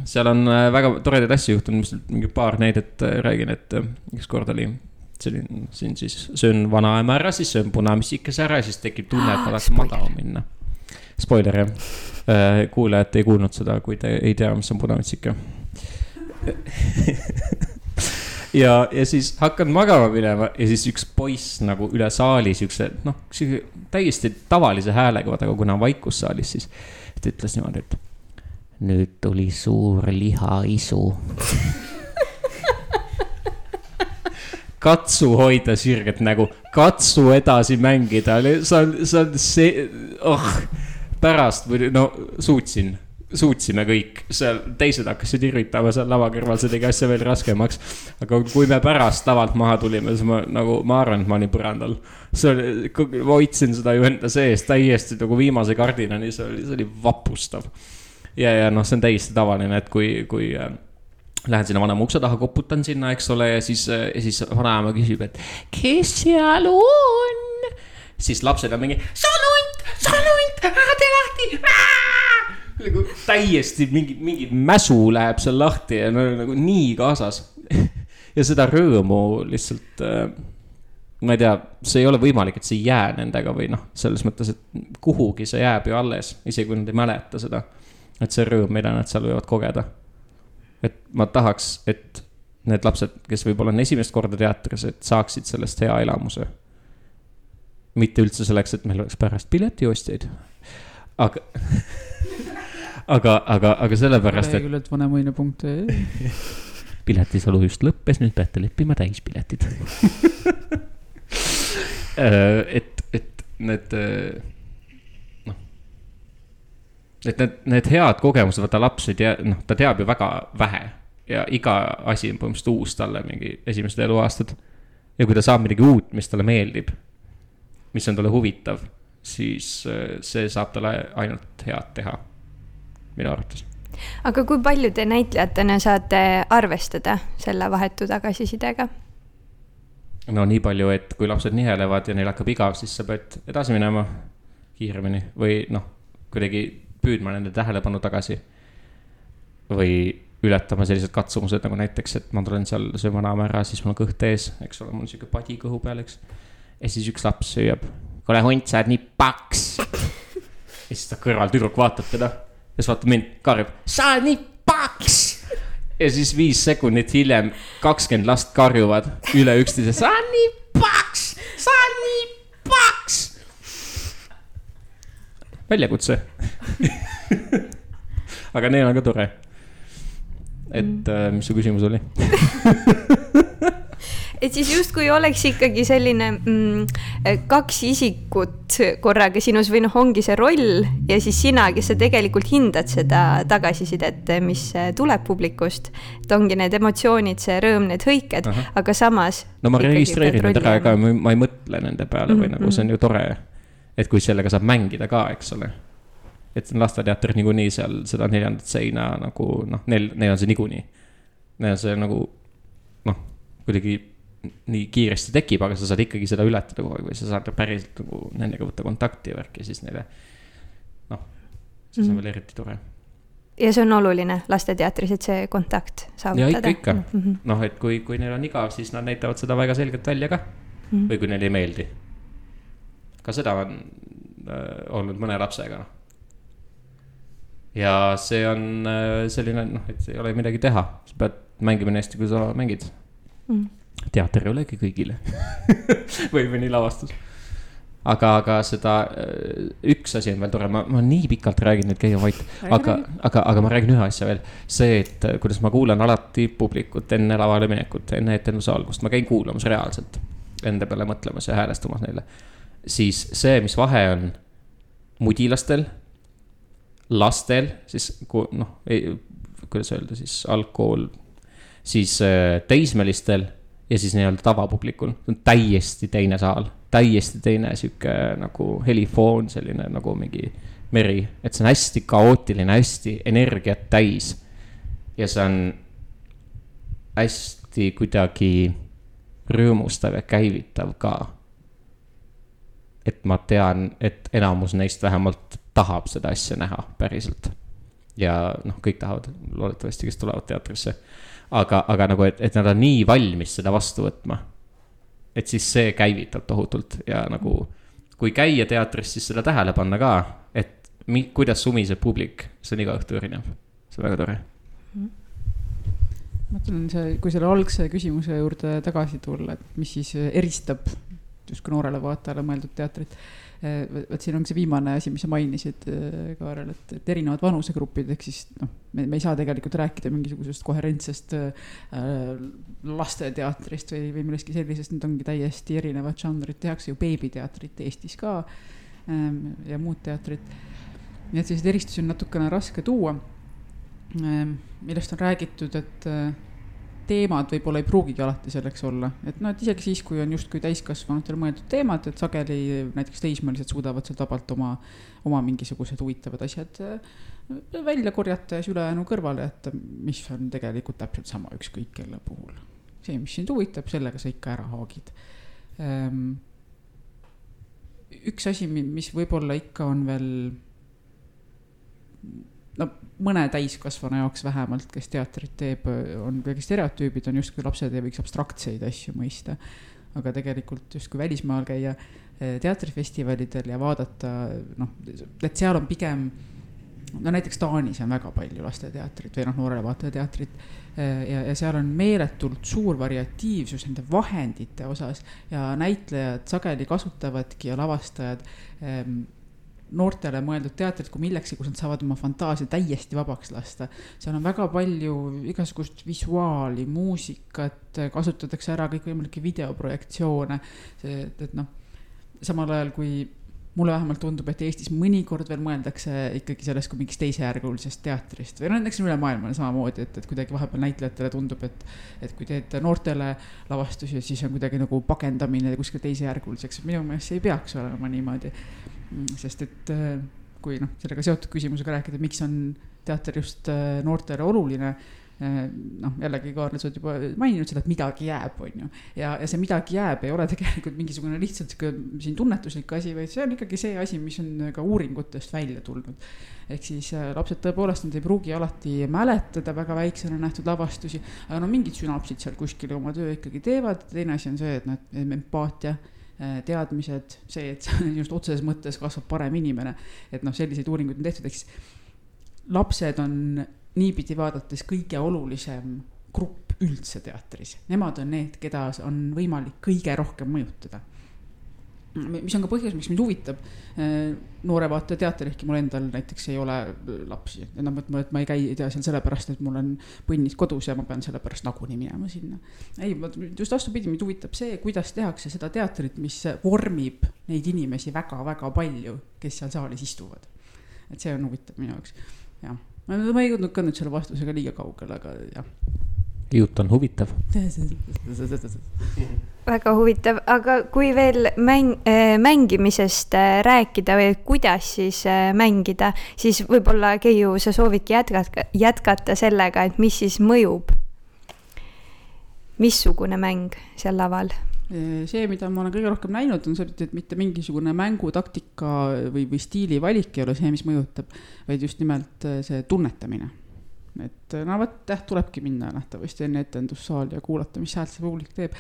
Speaker 4: seal on äh, väga toredaid asju juhtunud, mis mingi paar näidet äh, räägin, et äh, ükskord oli selline, siin siis söön vanaema ära, siis söön punamütsikese ära siis tekib tunne, et tahaks magama minna spoiler jah, kuulajad ei kuulnud seda, kui te ei tea, mis on punamütsika ja, ja siis hakkan magama minema ja siis üks poiss nagu üle saali siukse, noh, sihuke täiesti tavalise häälega, vaata, aga kuna on vaikus saalis, siis ta ütles niimoodi, et nüüd tuli suur lihaisu. Katsu hoida sirget nägu, katsu edasi mängida, see on, see on see, oh pärast või no suutsin, suutsime kõik, seal teised hakkasid irvitama seal lava kõrval, see tegi asja veel raskemaks. aga kui me pärast lavalt maha tulime, siis ma nagu, ma arvan, et ma olin põrandal. see oli, hoidsin seda ju enda sees täiesti nagu viimase kardinani, see oli, see oli vapustav. ja, ja noh, see on täiesti tavaline, et kui, kui äh, Lähen sinna vanema ukse taha, koputan sinna, eks ole, ja siis, ja siis vanaema küsib, et kes seal on? siis lapsed on mingi, sanu sanunt, ära tee lahti. Nagu täiesti mingi, mingi mäsu läheb seal lahti ja no nagu nii kaasas. ja seda rõõmu lihtsalt äh, ma ei tea, see ei ole võimalik, et see ei jää nendega või noh, selles mõttes, et kuhugi see jääb ju alles, isegi kui nad ei mäleta seda. et see rõõm, mida nad seal võivad kogeda. et ma tahaks, et need lapsed, kes võib-olla on esimest korda teatris, et saaksid sellest hea elamuse mitte üldse selleks, et meil oleks pärast piletiostjaid. aga aga, aga, aga sellepärast, et.
Speaker 3: leheküljelt vanemuine.ee
Speaker 4: piletisalu just lõppes, nüüd peate leppima täispiletid äh, et, et need noh, et need, need head kogemused, vaata laps ei tea, noh, ta teab ju väga vähe ja iga asi on põhimõtteliselt uus talle mingi esimesed eluaastad. ja kui ta saab midagi uut, mis talle meeldib mis on talle huvitav, siis äh, see saab talle ainult head teha, minu arvates.
Speaker 1: aga kui palju te näitlejatena saate arvestada selle vahetu tagasisidega?
Speaker 4: no nii palju, et kui lapsed nihelevad ja neil hakkab igav, siis sa pead edasi minema kiiremini või noh, kuidagi püüdma nende tähelepanu tagasi. või ületama sellised katsumused nagu näiteks, et ma tulen seal sööma naama ära, siis mul on kõht ees, eks ole, mul on sihuke padi kõhu peal, eks ja siis üks laps hüüab, kuule hunt, sa oled nii paks. ja siis ta kõrval tüdruk vaatab teda ja siis vaatab mind, karjub, sa oled nii paks. ja siis viis sekundit hiljem kakskümmend last karjuvad üle üksteise, sa oled nii paks, sa oled nii paks. väljakutse aga neil on ka tore. et äh, mis su küsimus oli
Speaker 1: et siis justkui oleks ikkagi selline mm, kaks isikut korraga sinus või noh, ongi see roll ja siis sina, kes sa tegelikult hindad seda tagasisidet, mis tuleb publikust. et ongi need emotsioonid, see rõõm, need hõiked, aga samas.
Speaker 4: no ma registreerin need ära ka, ma ei mõtle nende peale või mm -hmm. nagu see on ju tore. et kui sellega saab mängida ka, eks ole et lasteteatris niikuinii seal seda neljandat seina nagu noh, neil, neil on see niikuinii. Neil on see nagu noh, kuidagi nii kiiresti tekib, aga sa saad ikkagi seda ületada kogu aeg või sa saad päriselt nagu nendega võtta kontakti ja värki, siis neile noh, siis mm. on veel eriti tore.
Speaker 1: ja see on oluline lasteteatris, et see kontakt saavutada.
Speaker 4: ja ikka, ikka mm -hmm. noh, et kui, kui neil on igav, siis nad näitavad seda väga selgelt välja ka mm. -hmm. või kui neile ei meeldi. ka seda on äh, olnud mõne lapsega, noh. ja see on äh, selline, noh, et ei ole midagi teha, sa pead mängima nii hästi, kui sa mängid mm. Teater ei olegi kõigile või, või nii lavastus aga, aga seda, äh, üks asi on veel tore, ma, ma nii pikalt räägin nüüd, käia vait, aga, aga, aga ma räägin ühe asja veel. see, et äh, kuidas ma kuulan alati publikut enne lavale minekut, enne etenduse algust, ma käin kuulamas reaalselt. Enda peale mõtlemas ja häälestamas neile. siis see, mis vahe on mudilastel, lastel, siis noh, kuidas öelda siis algkool, siis äh, teismelistel ja siis nii-öelda tavapublikul, see on täiesti teine saal täiesti teine sihuke nagu helifoon, selline nagu mingi meri, et see on hästi kaootiline, hästi energiat täis. ja see on hästi kuidagi rõõmustav ja käivitav ka. et ma tean, et enamus neist vähemalt tahab seda asja näha päriselt. ja noh, kõik tahavad loodetavasti, kes tulevad teatrisse. Aga, aga nagu, et, et nad on nii valmis seda vastu võtma et siis see käivitab tohutult ja nagu kui käia teatris, siis seda tähele panna ka, et mi-, kuidas sumiseb publik, see on iga õhtu erinev, see on väga tore.
Speaker 3: mõtlen see, kui selle algse küsimuse juurde tagasi tulla, et mis siis eristab justkui noorele vaatajale mõeldud teatrit Eh, vot siin ongi see viimane asi, mis sa mainisid, eh, Kaarel, et, et erinevad vanusegrupid, ehk siis noh, me, me ei saa tegelikult rääkida mingisugusest koherentsest äh, lasteteatrist või, või millestki sellisest, need ongi täiesti erinevad žanrid, tehakse ju beebiteatrit Eestis ka ähm, ja muud teatrid. nii et selliseid eristusi on natukene raske tuua ähm,, millest on räägitud, et äh, teemad võib-olla ei pruugigi alati selleks olla, et noh, et isegi siis, kui on justkui täiskasvanutele mõeldud teemad, et sageli näiteks teismelised suudavad sealt vabalt oma, oma mingisugused huvitavad asjad äh, välja korjata ja siis ülejäänu kõrvale jätta, mis on tegelikult täpselt sama ükskõik kelle puhul. see, mis sind huvitab, sellega sa ikka ära haagid. Ehm, üks asi, mis võib-olla ikka on veel no mõne täiskasvanu jaoks vähemalt, kes teatrit teeb, on kuidagi stereotüübid, on justkui lapsed ei võiks abstraktseid asju mõista. aga tegelikult justkui välismaal käia eh, teatrifestivalidel ja vaadata, noh, et seal on pigem no näiteks Taanis on väga palju lasteteatrit või noh, noorele vaatajale teatrit. Eh, ja, ja seal on meeletult suur variatiivsus nende vahendite osas ja näitlejad sageli kasutavadki ja lavastajad ähm, noortele mõeldud teatrit kui millekski, kus nad saavad oma fantaasia täiesti vabaks lasta. seal on väga palju igasugust visuaali, muusikat, kasutatakse ära kõikvõimalikke videoprojektsioone. see, et, et noh, samal ajal kui mulle vähemalt tundub, et Eestis mõnikord veel mõeldakse ikkagi sellest kui mingist teisejärgulisest teatrist või noh, näiteks üle maailma samamoodi, et, et kuidagi vahepeal näitlejatele tundub, et, et kui teed noortele lavastusi, siis on kuidagi nagu pakendamine kuskil teisejärguliseks, minu meelest see ei peaks olema niimoodi sest et äh, kui noh, sellega seotud küsimusega rääkida, miks on teater just äh, noortele oluline äh, noh, jällegi Kaarel, sa oled juba maininud seda, et midagi jääb, on ju. ja, ja see midagi jääb ei ole tegelikult mingisugune lihtsalt sihuke siin tunnetuslik asi, vaid see on ikkagi see asi, mis on ka uuringutest välja tulnud. ehk siis lapsed tõepoolest, nad ei pruugi alati mäletada väga väiksena nähtud lavastusi, aga no mingid sünapsid seal kuskil oma töö ikkagi teevad, teine asi on see, et noh, empaatia teadmised, see, et just otseses mõttes kasvab parem inimene. et noh, selliseid uuringuid on tehtud, siis lapsed on niipidi vaadates kõige olulisem grupp üldse teatris. Nemad on need, keda on võimalik kõige rohkem mõjutada mis on ka põhjus, miks mind huvitab äh, noore vaataja teater, ehkki mul endal näiteks ei ole äh, lapsi. noh, et ma, et ma ei käi tea seal sellepärast, et mul on põnnis kodus ja ma pean sellepärast nagunii minema sinna. ei, just vastupidi, mind huvitab see, kuidas tehakse seda teatrit, mis vormib neid inimesi väga-väga palju, kes seal saalis istuvad. et see on huvitav minu jaoks, jah. ma ei jõudnud ka nüüd selle vastusega liiga kaugele, aga jah
Speaker 4: jutt on huvitav.
Speaker 1: väga huvitav, aga kui veel mäng, äh, mängimisest äh, rääkida või kuidas siis äh, mängida, siis võib-olla Keiu, sa soovidki jätkata, jätkata sellega, et mis siis mõjub. missugune mäng seal laval
Speaker 3: see, mida ma olen kõige rohkem näinud, on see, et mitte mingisugune mängutaktika või, või stiili valik ei ole see, mis mõjutab, vaid just nimelt see tunnetamine et no vot, jah, tulebki minna nähtavasti enne etendussaali ja kuulata, mis häält see publik teeb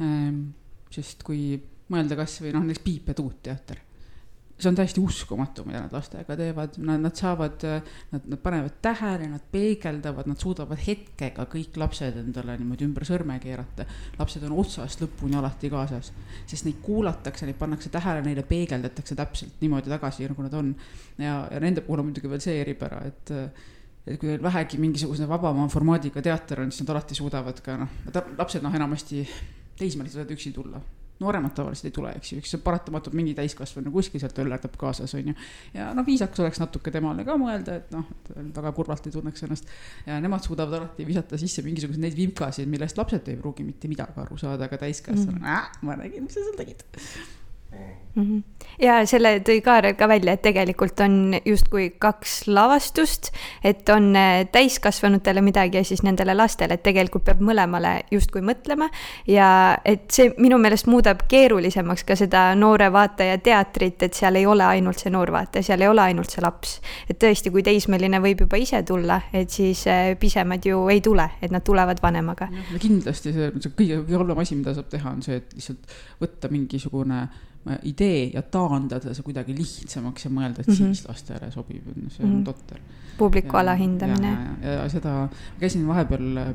Speaker 3: ehm,. sest kui mõelda kasvõi noh, näiteks Piip ja Tuut teater. see on täiesti uskumatu, mida nad lastega teevad, nad, nad saavad, nad, nad panevad tähele, nad peegeldavad, nad suudavad hetkega kõik lapsed endale niimoodi ümber sõrme keerata. lapsed on otsast lõpuni alati kaasas, sest neid kuulatakse, neid pannakse tähele, neile peegeldatakse täpselt niimoodi tagasi, nagu nad on. ja, ja nende puhul on muidugi veel see eripära, et et kui neil vähegi mingisuguse vabama formaadiga teater on, siis nad alati suudavad ka noh, lapsed noh, enamasti teismelised võivad üksi tulla. nooremad tavaliselt ei tule, eks ju, eks see paratamatult mingi täiskasvanu kuskil sealt öllerdab kaasas, on ju. ja noh, viisakas oleks natuke temale ka mõelda, et noh, et väga kurvalt ei tunneks ennast. ja nemad suudavad alati visata sisse mingisuguseid neid vimkasid, millest lapsed ei pruugi mitte midagi aru saada, aga täiskasvanu mm, ma nägin, mis sa seal tegid
Speaker 1: mm. -hmm. ja selle tõi Kaarel ka välja, et tegelikult on justkui kaks lavastust, et on äh, täiskasvanutele midagi ja siis nendele lastele, et tegelikult peab mõlemale justkui mõtlema. ja et see minu meelest muudab keerulisemaks ka seda noore vaataja teatrit, et seal ei ole ainult see noor vaataja, seal ei ole ainult see laps. et tõesti, kui teismeline võib juba ise tulla, et siis äh, pisemad ju ei tule, et nad tulevad vanemaga.
Speaker 3: kindlasti see, see kõige, hullem asi, mida saab teha, on see, et lihtsalt võtta mingisugune idee ja taandada see kuidagi lihtsamaks ja mõelda, et mm -hmm. siis lastele sobib, see on mm -hmm. totter.
Speaker 1: publiku alahindamine.
Speaker 3: ja, seda, käisin vahepeal äh,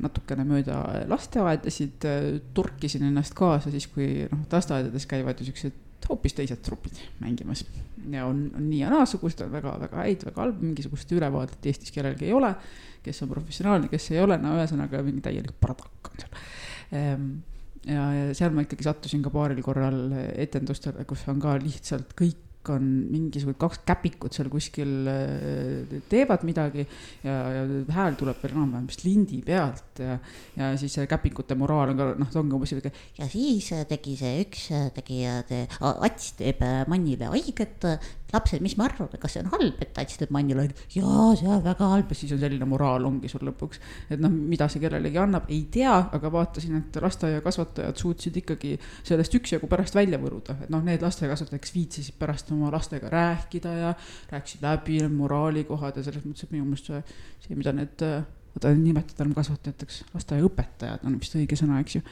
Speaker 3: natukene mööda lasteaedasid, äh, torkisin ennast kaasa siis, kui noh, lasteaedades käivad ju siuksed hoopis teised trupid mängimas. ja on, on nii ja naasugused, on väga-väga häid, väga halb, mingisugust ülevaadet Eestis kellelgi ei ole. kes on professionaalne, kes ei ole, no ühesõnaga mingi täielik bardakk on seal ehm, ja, ja seal ma ikkagi sattusin ka paaril korral etendustele, kus on ka lihtsalt kõik on mingisugused kaks käpikut seal kuskil äh, teevad midagi ja, ja hääl tuleb veel enam-vähem vist lindi pealt ja, ja siis käpikute moraal on ka noh, ta ongi umbes sihuke.
Speaker 5: ja siis tegi see üks, tegi, Ats teeb Mannile haiget, lapsed, mis me arvame, kas see on halb, et Tats teeb Mannile haiget, jaa, see on väga halb ja siis on selline moraal ongi sul lõpuks. et noh, mida see kellelegi annab, ei tea, aga vaatasin, et lasteaiakasvatajad suutsid ikkagi sellest üksjagu pärast välja võruda, et noh, need lasteaiakasvatajad, kes viitsisid pärast oma lastega rääkida ja rääkisid läbi moraalikohad ja selles mõttes, et minu meelest see, see, mida need, oota nimetada enam kasvatajateks, lasteaiaõpetajad on vist õige sõna, eks ju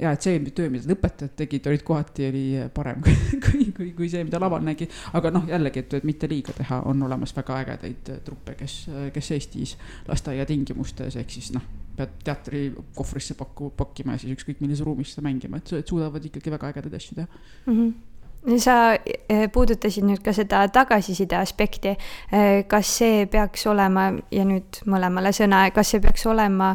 Speaker 5: ja et see töö, mida õpetajad tegid, olid kohati oli parem kui, kui, kui, kui see, mida laval nägi. aga noh, jällegi, et, et mitte liiga teha, on olemas väga ägedaid truppe, kes, kes Eestis lasteaia tingimustes ehk siis noh, pead teatrikohvrisse pakku, pakkima ja siis ükskõik millises ruumis seda mängima, et, suudavad ikkagi väga ägedaid asju teha mm.
Speaker 1: -hmm sa puudutasid nüüd ka seda tagasiside aspekti. Kas see peaks olema ja nüüd mõlemale sõna, kas see peaks olema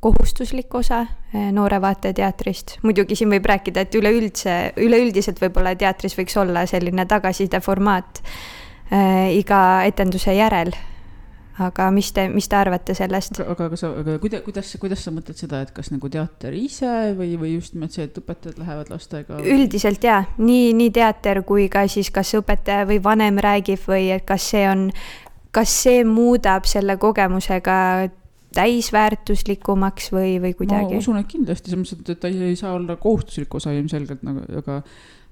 Speaker 1: kohustuslik osa eh, noore vaataja teatrist. muidugi siin võib rääkida, et üleüldse, üleüldiselt võib-olla teatris võiks olla selline tagasiside formaat äh, iga etenduse järel. aga mis te, mis te arvate sellest?
Speaker 3: aga, aga sa, aga kuidas, kuidas, kuidas sa mõtled seda, et kas nagu teater ise või, või just nimelt see, et õpetajad lähevad lastega?
Speaker 1: üldiselt jaa, nii, nii teater kui ka siis kas õpetaja või vanem räägib või et kas see on, kas see muudab selle kogemusega täisväärtuslikumaks või, või kuidagi?
Speaker 3: ma usun, et kindlasti, selles mõttes, et ta ei saa olla kohustuslik osa ilmselgelt nagu, aga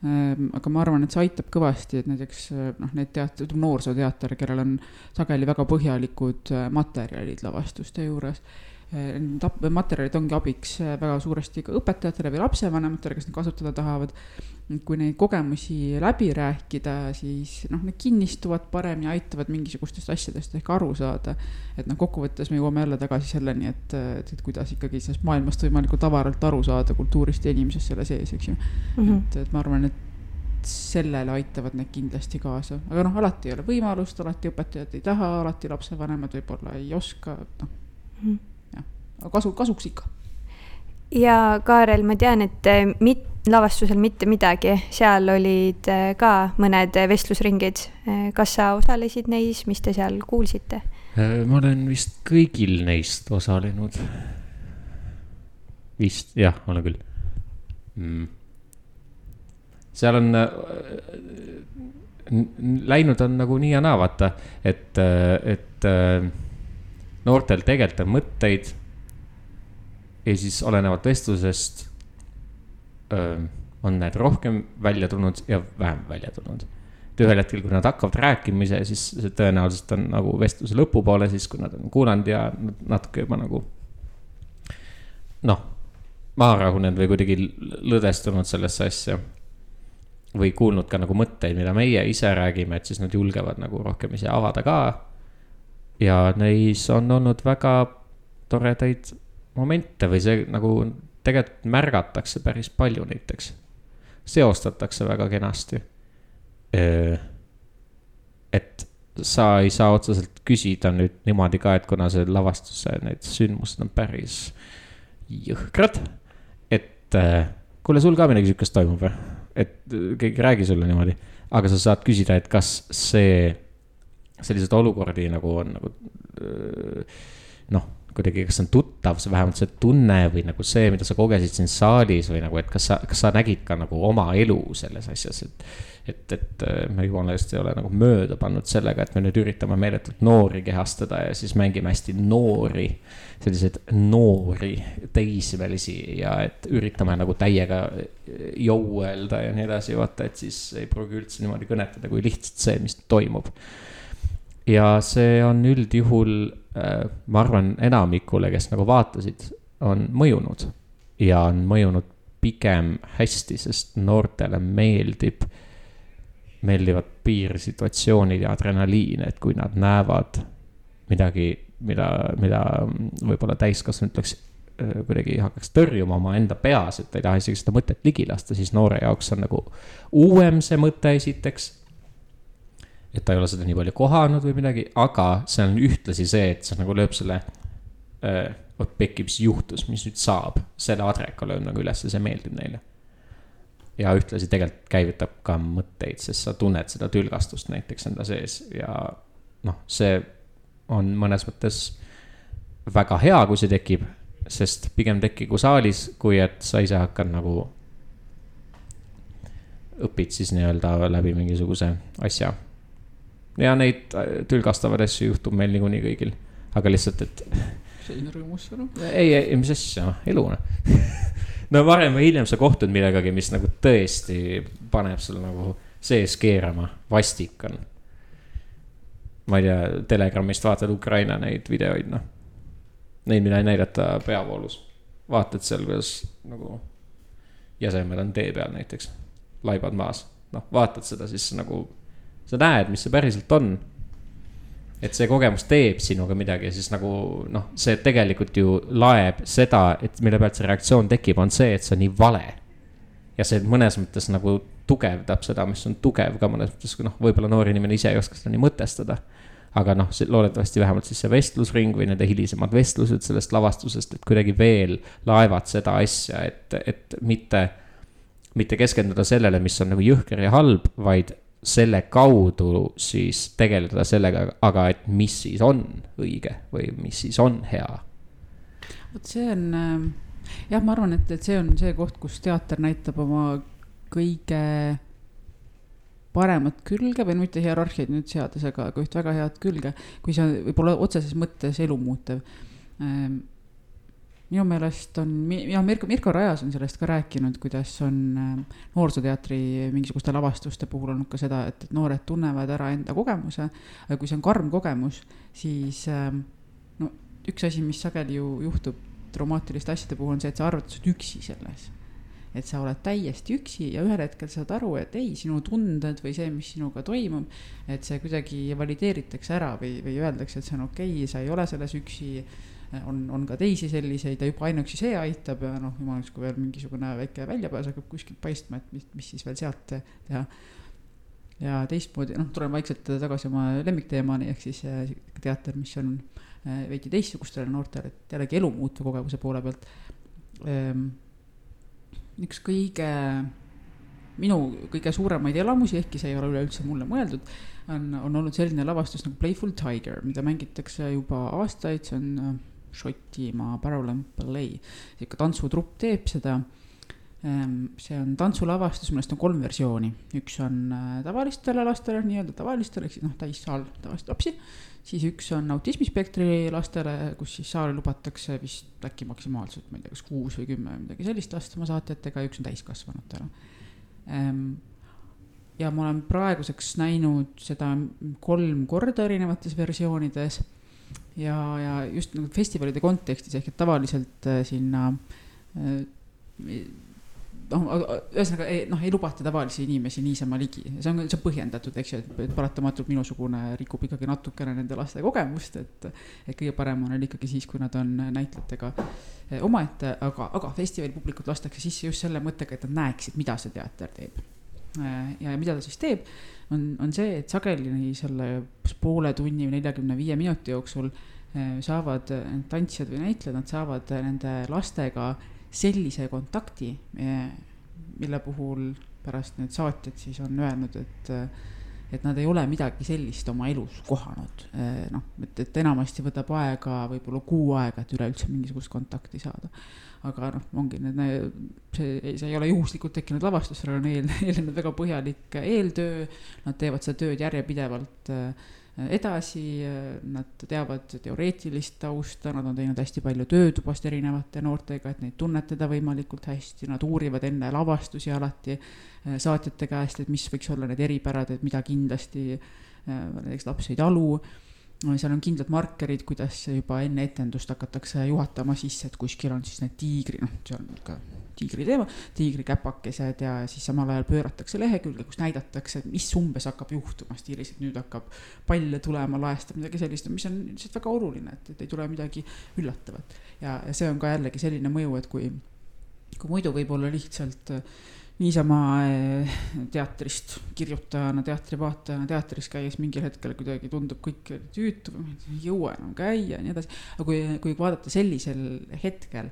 Speaker 3: ähm,. aga ma arvan, et see aitab kõvasti, et näiteks noh, need teater, ütleme noorsooteater, kellel on sageli väga põhjalikud äh, materjalid lavastuste juures Need materjalid ongi abiks äh, väga suuresti ka õpetajatele või lapsevanematele, kes neid kasutada tahavad. kui neid kogemusi läbi rääkida, siis noh, need kinnistuvad paremini, aitavad mingisugustest asjadest ehk aru saada. et noh, kokkuvõttes me jõuame jälle tagasi selleni, et, et, et kuidas ikkagi sellest maailmast võimalikult avaralt aru saada kultuurist ja inimesest selle sees, eks ju mm. -hmm. et, et ma arvan, et sellele aitavad need kindlasti kaasa, aga noh, alati ei ole võimalust, alati õpetajad ei taha, alati lapsevanemad võib-olla ei oska, noh mm -hmm aga kasu, kasuks ikka.
Speaker 1: ja Kaarel, ma tean, et eh, mit-, lavastusel mitte midagi, seal olid eh, ka mõned vestlusringid. Eh, kas sa osalesid neis, mis te seal kuulsite?
Speaker 4: ma olen vist kõigil neist osalenud. vist, jah, olen küll mm.. seal on läinud on nagu nii ja naa, vaata, et, et noortel tegelikult on mõtteid ja siis olenevalt vestlusest öö, on need rohkem välja tulnud ja vähem välja tulnud. et ühel hetkel, kui nad hakkavad rääkima ise, siis see tõenäoliselt on nagu vestluse lõpupoole, siis kui nad on kuulanud ja natuke juba nagu noh, maha rahunenud või kuidagi lõdvestunud sellesse asja. või kuulnud ka nagu mõtteid, mida meie ise räägime, et siis nad julgevad nagu rohkem ise avada ka. ja neis on olnud väga toredaid momente või see nagu tegelikult märgatakse päris palju näiteks. seostatakse väga kenasti. et sa ei saa otseselt küsida nüüd niimoodi ka, et kuna see lavastuse need sündmused on päris jõhkrad. et kuule, sul ka midagi sihukest toimub või? et keegi ei räägi sulle niimoodi, aga sa saad küsida, et kas see, selliseid olukordi nagu on nagu noh kuidagi, kas see on tuttav, see vähemalt see tunne või nagu see, mida sa kogesid siin saalis või nagu, et kas sa, kas sa nägid ka nagu oma elu selles asjas, et. et, et äh, me jumala eest ei ole nagu mööda pannud sellega, et me nüüd üritame meeletult noori kehastada ja siis mängime hästi noori. selliseid noori teismelisi ja et üritame nagu täiega jõuelda ja nii edasi, vaata, et siis ei pruugi üldse niimoodi kõnetada, kui lihtsalt see, mis toimub ja see on üldjuhul, äh, ma arvan, enamikule, kes nagu vaatasid, on mõjunud. ja on mõjunud pigem hästi, sest noortele meeldib, meeldivad piirsituatsioonid ja adrenaliin, et kui nad näevad midagi, mida, mida võib-olla täiskasvanu ütleks äh, kuidagi hakkaks tõrjuma omaenda peas, et ta ei taha isegi seda mõtet ligi lasta, siis noore jaoks on nagu uuem see mõte esiteks et ta ei ole seda nii palju kohanud või midagi, aga see on ühtlasi see, et see nagu lööb selle äh,. vot pekki, mis juhtus, mis nüüd saab, selle adreka lööb nagu üles ja see meeldib neile. ja ühtlasi tegelikult käivitab ka mõtteid, sest sa tunned seda tülgastust näiteks enda sees ja noh, see on mõnes mõttes väga hea, kui see tekib, sest pigem tekigu saalis, kui et sa ise hakkad nagu õpid siis nii-öelda läbi mingisuguse asja ja neid äh, tülgastavaid asju juhtub meil niikuinii kõigil, aga lihtsalt, et.
Speaker 3: selline rõõmus sõnum.
Speaker 4: ei, ei, mis asja, elu noh no varem või hiljem sa kohtud millegagi, mis nagu tõesti paneb sul nagu sees keerama, vastik on. ma ei tea, Telegramist vaatad Ukraina neid videoid, noh. Neid, mida ei näidata peavoolus. vaatad seal, kuidas nagu jäsemed on tee peal näiteks, laibad maas, noh, vaatad seda, siis nagu sa näed, mis see päriselt on. et see kogemus teeb sinuga midagi ja siis nagu noh, see tegelikult ju laeb seda, et mille pealt see reaktsioon tekib, on see, et see on nii vale. ja see mõnes mõttes nagu tugevdab seda, mis on tugev ka mõnes mõttes, noh, võib-olla noor inimene ise ei oska seda nii mõtestada aga noh, loodetavasti vähemalt siis see vestlusring või nende hilisemad vestlused sellest lavastusest, et kuidagi veel laevad seda asja, et, et mitte, mitte keskenduda sellele, mis on nagu jõhker ja halb, vaid selle kaudu siis tegeleda sellega, aga et mis siis on õige või mis siis on hea.
Speaker 3: vot see on äh, jah, ma arvan, et, et see on see koht, kus teater näitab oma kõige paremat külge või mitte hierarhiaid nüüd seades, aga, aga üht väga head külge, kui see võib olla otseses mõttes elumuutev ähm, minu meelest on, ja Mirko, Mirko Rajas on sellest ka rääkinud, kuidas on äh, noorsooteatri mingisuguste lavastuste puhul olnud ka seda, et, noored tunnevad ära enda kogemuse. kui see on karm kogemus, siis äh, no üks asi, mis sageli ju juhtub traumaatiliste asjade puhul on see, et sa arvad, et sa oled üksi selles. et sa oled täiesti üksi ja ühel hetkel saad aru, et ei, sinu tunded või see, mis sinuga toimub, et see kuidagi valideeritakse ära või, või öeldakse, et see on okei okay,, sa ei ole selles üksi on, on ka teisi selliseid ja juba ainuüksi see aitab ja noh, jumal, kui veel mingisugune väike väljapääs hakkab kuskilt paistma, et mis, mis siis veel sealt teha. ja teistmoodi, noh, tulen vaikselt tagasi oma lemmikteemani, ehk siis äh, teater, mis on äh, veidi teistsugustele noortele, et jällegi elumuutu kogemuse poole pealt. Ehm, üks kõige, minu kõige suuremaid elamusi, ehkki see ei ole üleüldse mulle mõeldud, on, on olnud selline lavastus nagu Playful Tiger, mida mängitakse juba aastaid, see on Šotimaa Ballet, sihuke tantsutrupp teeb seda. Ehm, see on tantsulavastus, millest on kolm versiooni, üks on äh, tavalistele lastele, nii-öelda tavalistele, ehk siis noh, täissaal tavaliselt lapsi. siis üks on autismispektri lastele, kus siis saali lubatakse vist äkki maksimaalselt, ma ei tea, kas kuus või kümme või midagi sellist last oma saatjatega ja üks on täiskasvanutele. Ehm, ja ma olen praeguseks näinud seda kolm korda erinevates versioonides ja, ja just nagu festivalide kontekstis ehk et tavaliselt äh, sinna äh, noh, ühesõnaga noh, ei lubata tavalisi inimesi niisama ligi, see on, see on põhjendatud, eks ju, et paratamatult minusugune rikub ikkagi natukene nende laste kogemust, et. et kõige parem on neil ikkagi siis, kui nad on näitlejatega eh, omaette, aga, aga festivali publikut lastakse sisse just selle mõttega, et nad näeksid, mida see teater teeb. Ja mida ta siis teeb, on, on see, et sageli selle poole tunni või neljakümne viie minuti jooksul eh, saavad tantsijad või näitlejad, nad saavad nende lastega sellise kontakti, mille puhul pärast need saatjad siis on öelnud, et, et nad ei ole midagi sellist oma elus kohanud. noh, et, et enamasti võtab aega võib-olla kuu aega, et üleüldse mingisugust kontakti saada. Aga noh, ongi need, see, see ei ole juhuslikult tekkinud lavastus, sellel on eel, eelnenud väga põhjalik eeltöö, nad teevad seda tööd järjepidevalt äh, edasi, nad teavad teoreetilist tausta, nad on teinud hästi palju töötubast erinevate noortega, et neid tunnetada võimalikult hästi, nad uurivad enne lavastusi alati eh, saatjate käest, et mis võiks olla need eripärad, et mida kindlasti eh, näiteks laps ei talu seal on kindlad markerid, kuidas juba enne etendust hakatakse juhatama sisse, et kuskil on siis need tiigri, noh, see on ka tiigri teema, tiigrikäpakesed ja siis samal ajal pööratakse lehekülge, kus näidatakse, mis umbes hakkab juhtuma stiilis, et nüüd hakkab palle tulema, laestab midagi sellist, mis on lihtsalt väga oluline, et, et ei tule midagi üllatavat. ja, ja see on ka jällegi selline mõju, et kui, kui muidu võib-olla lihtsalt äh, niisama eh, teatrist kirjutajana, teatrivaatajana teatris käies mingil hetkel kuidagi tundub kõik tüütu, ei jõua enam käia ja nii edasi. aga kui, kui vaadata sellisel hetkel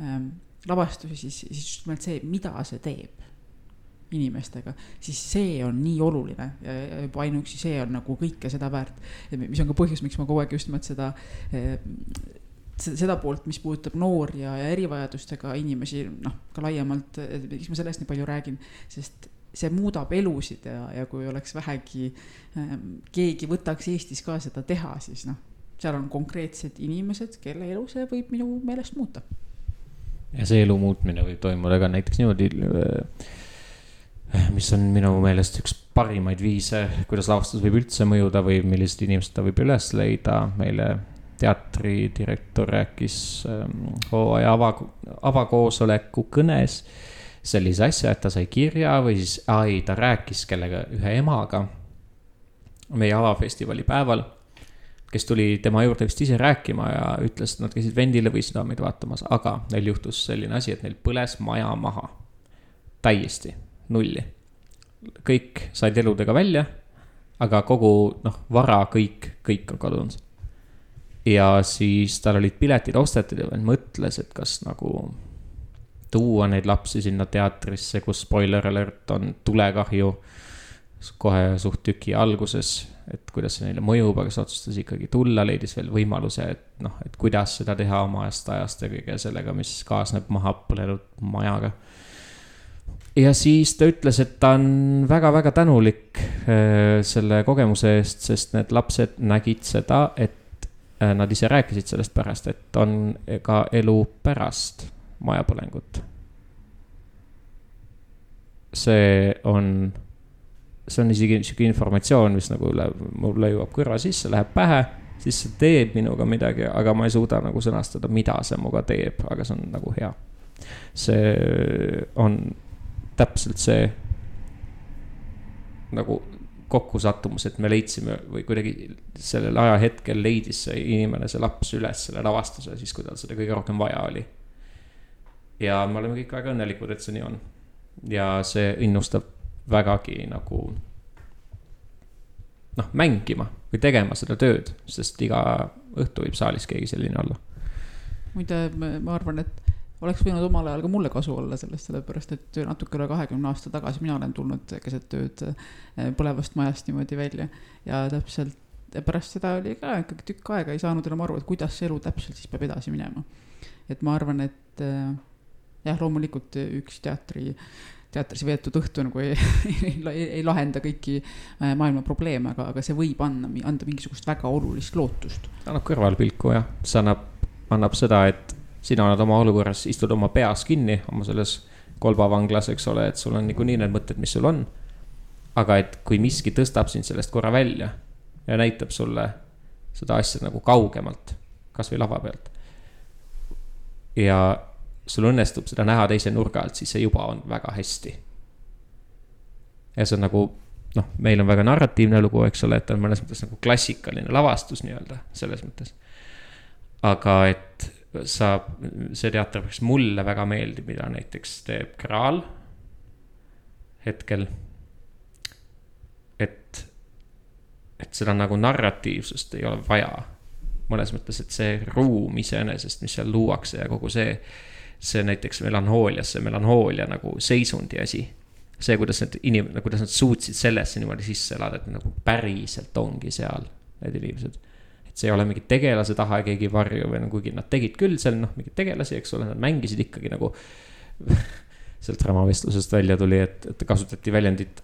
Speaker 3: ähm, lavastusi, siis, siis just nimelt see, mida see teeb inimestega, siis see on nii oluline ja, juba ainuüksi see on nagu kõike seda väärt. mis on ka põhjus, miks ma kogu aeg just nimelt seda äh, seda poolt, mis puudutab noori ja, ja erivajadustega inimesi, noh, ka laiemalt, miks ma sellest nii palju räägin, sest see muudab elusid ja, ja kui oleks vähegi ähm,, keegi võtaks Eestis ka seda teha, siis noh, seal on konkreetsed inimesed, kelle elu see võib minu meelest muuta.
Speaker 4: ja see elu muutmine võib toimuda ka näiteks niimoodi, mis on minu meelest üks parimaid viise, kuidas lavastus võib üldse mõjuda või millised inimesed ta võib üles leida meile teatridirektor rääkis ähm, hooaja ava, avakoosoleku kõnes sellise asja, et ta sai kirja või siis, ei, ta rääkis kellega, ühe emaga meie avafestivali päeval, kes tuli tema juurde vist ise rääkima ja ütles, et nad käisid vendilõvisid meid vaatamas, aga neil juhtus selline asi, et neil põles maja maha. täiesti, nulli. kõik said eludega välja, aga kogu noh, vara, kõik, kõik on kadunud ja siis tal olid piletid ostetud ja mõtles, et kas nagu tuua neid lapsi sinna teatrisse, kus spoiler alert on tulekahju kohe suht tüki alguses, et kuidas see neile mõjub, aga siis otsustas ikkagi tulla, leidis veel võimaluse, et noh, et kuidas seda teha omast ajast ja kõige sellega, mis kaasneb maha põlenud majaga. ja siis ta ütles, et ta on väga-väga tänulik äh, selle kogemuse eest, sest need lapsed nägid seda, et nad ise rääkisid sellest pärast, et on ka elu pärast majapõlengut. see on, see on isegi sihuke informatsioon, mis nagu üle, mulle jõuab kõrva sisse, läheb pähe, siis see teeb minuga midagi, aga ma ei suuda nagu sõnastada, mida see minuga teeb, aga see on nagu hea. see on täpselt see nagu kokkusattumus, et me leidsime või kuidagi sellel ajahetkel leidis see inimene, see laps üles selle lavastuse siis, kui tal seda kõige rohkem vaja oli. ja me oleme kõik väga õnnelikud, et see nii on. ja see innustab vägagi nagu noh, mängima või tegema seda tööd, sest iga õhtu võib saalis keegi selline olla.
Speaker 3: muide, ma arvan, et oleks võinud omal ajal ka mulle kasu olla sellest, sellepärast et natuke üle kahekümne aasta tagasi mina olen tulnud keset ööd eh, põlevast majast niimoodi välja ja täpselt pärast seda oli ka ikkagi tükk aega ei saanud enam aru, et kuidas see elu täpselt siis peab edasi minema. et ma arvan, et, eh, jah, loomulikult üks teatri, teatris veetud õhtu nagu ei, ei, ei lahenda kõiki äh, maailma probleeme, aga, aga see võib anda, anda mingisugust väga olulist lootust.
Speaker 4: annab kõrvalpilku jah, see annab, annab seda, et sina oled oma olukorras, istud oma peas kinni, oma selles kolbavanglas, eks ole, et sul on niikuinii need mõtted, mis sul on. aga et kui miski tõstab sind sellest korra välja ja näitab sulle seda asja nagu kaugemalt, kasvõi lava pealt. ja sul õnnestub seda näha teise nurga alt, siis see juba on väga hästi. ja see on nagu noh, meil on väga narratiivne lugu, eks ole, et on mõnes mõttes nagu klassikaline lavastus nii-öelda selles mõttes. aga et saab, see teater peaks mulle väga meeldib, mida näiteks teeb Graal hetkel. et, et seda nagu narratiivsust ei ole vaja. mõnes mõttes, et see ruum iseenesest, mis seal luuakse ja kogu see, see näiteks melanhoolias, see melanhoolia nagu seisundi asi see, kuidas need inim-, kuidas nad suutsid sellesse niimoodi sisse elada, et nagu päriselt ongi seal need inimesed see ei ole mingi tegelase taha keegi varju või no kuigi nad tegid küll seal noh, mingeid tegelasi, eks ole, nad mängisid ikkagi nagu sealt dramavestlusest välja tuli, et, et kasutati väljendit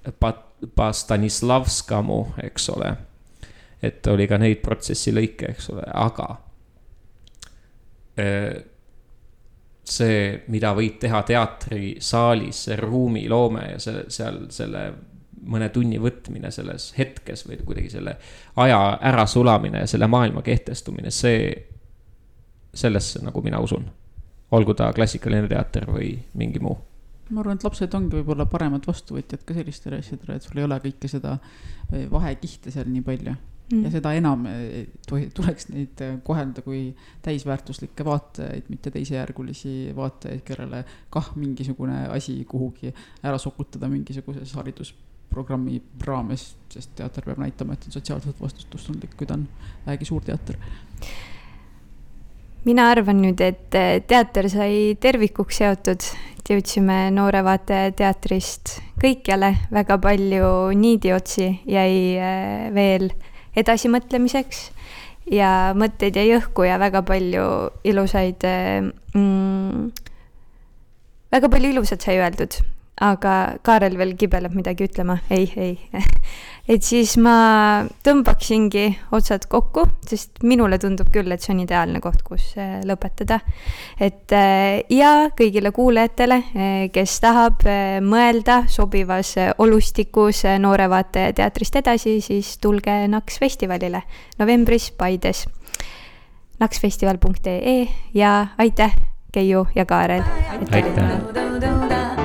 Speaker 4: Stanislavskamu, eks ole. et oli ka neid protsessi lõike, eks ole, aga see, mida võib teha teatrisaalis, see ruumiloome ja see seal selle mõne tunni võtmine selles hetkes või kuidagi selle aja ärasulamine ja selle maailma kehtestumine, see, sellesse nagu mina usun. olgu ta klassikaline teater või mingi muu.
Speaker 3: ma arvan, et lapsed ongi võib-olla paremad vastuvõtjad ka sellistele asjadele, et sul ei ole kõike seda eh, vahekihte seal nii palju mm. ja seda enam eh, tuleks neid eh, kohelda kui täisväärtuslikke vaatajaid, mitte teisejärgulisi vaatajaid, kellele kah mingisugune asi kuhugi ära sokutada mingisuguses haridus programmi raames, sest teater peab näitama, et on sotsiaalselt vastutustundlik, kui ta on vähegi suur teater.
Speaker 1: mina arvan nüüd, et eh, teater sai tervikuks seotud, et jõudsime Noore Vaataja teatrist kõikjale, väga palju niidiotsi jäi eh, veel edasimõtlemiseks ja mõtteid jäi õhku ja väga palju ilusaid eh, mm, väga palju ilusat sai öeldud aga Kaarel veel kibeleb midagi ütlema, ei, ei et siis ma tõmbaksingi otsad kokku, sest minule tundub küll, et see on ideaalne koht, kus äh, lõpetada. et äh, ja kõigile kuulajatele, äh, kes tahab mõelda sobivas olustikus Noore Vaataja teatrist edasi, siis tulge NAKS festivalile novembris Paides. naksfestival.ee ja aitäh, Keiu ja Kaarel.
Speaker 4: aitäh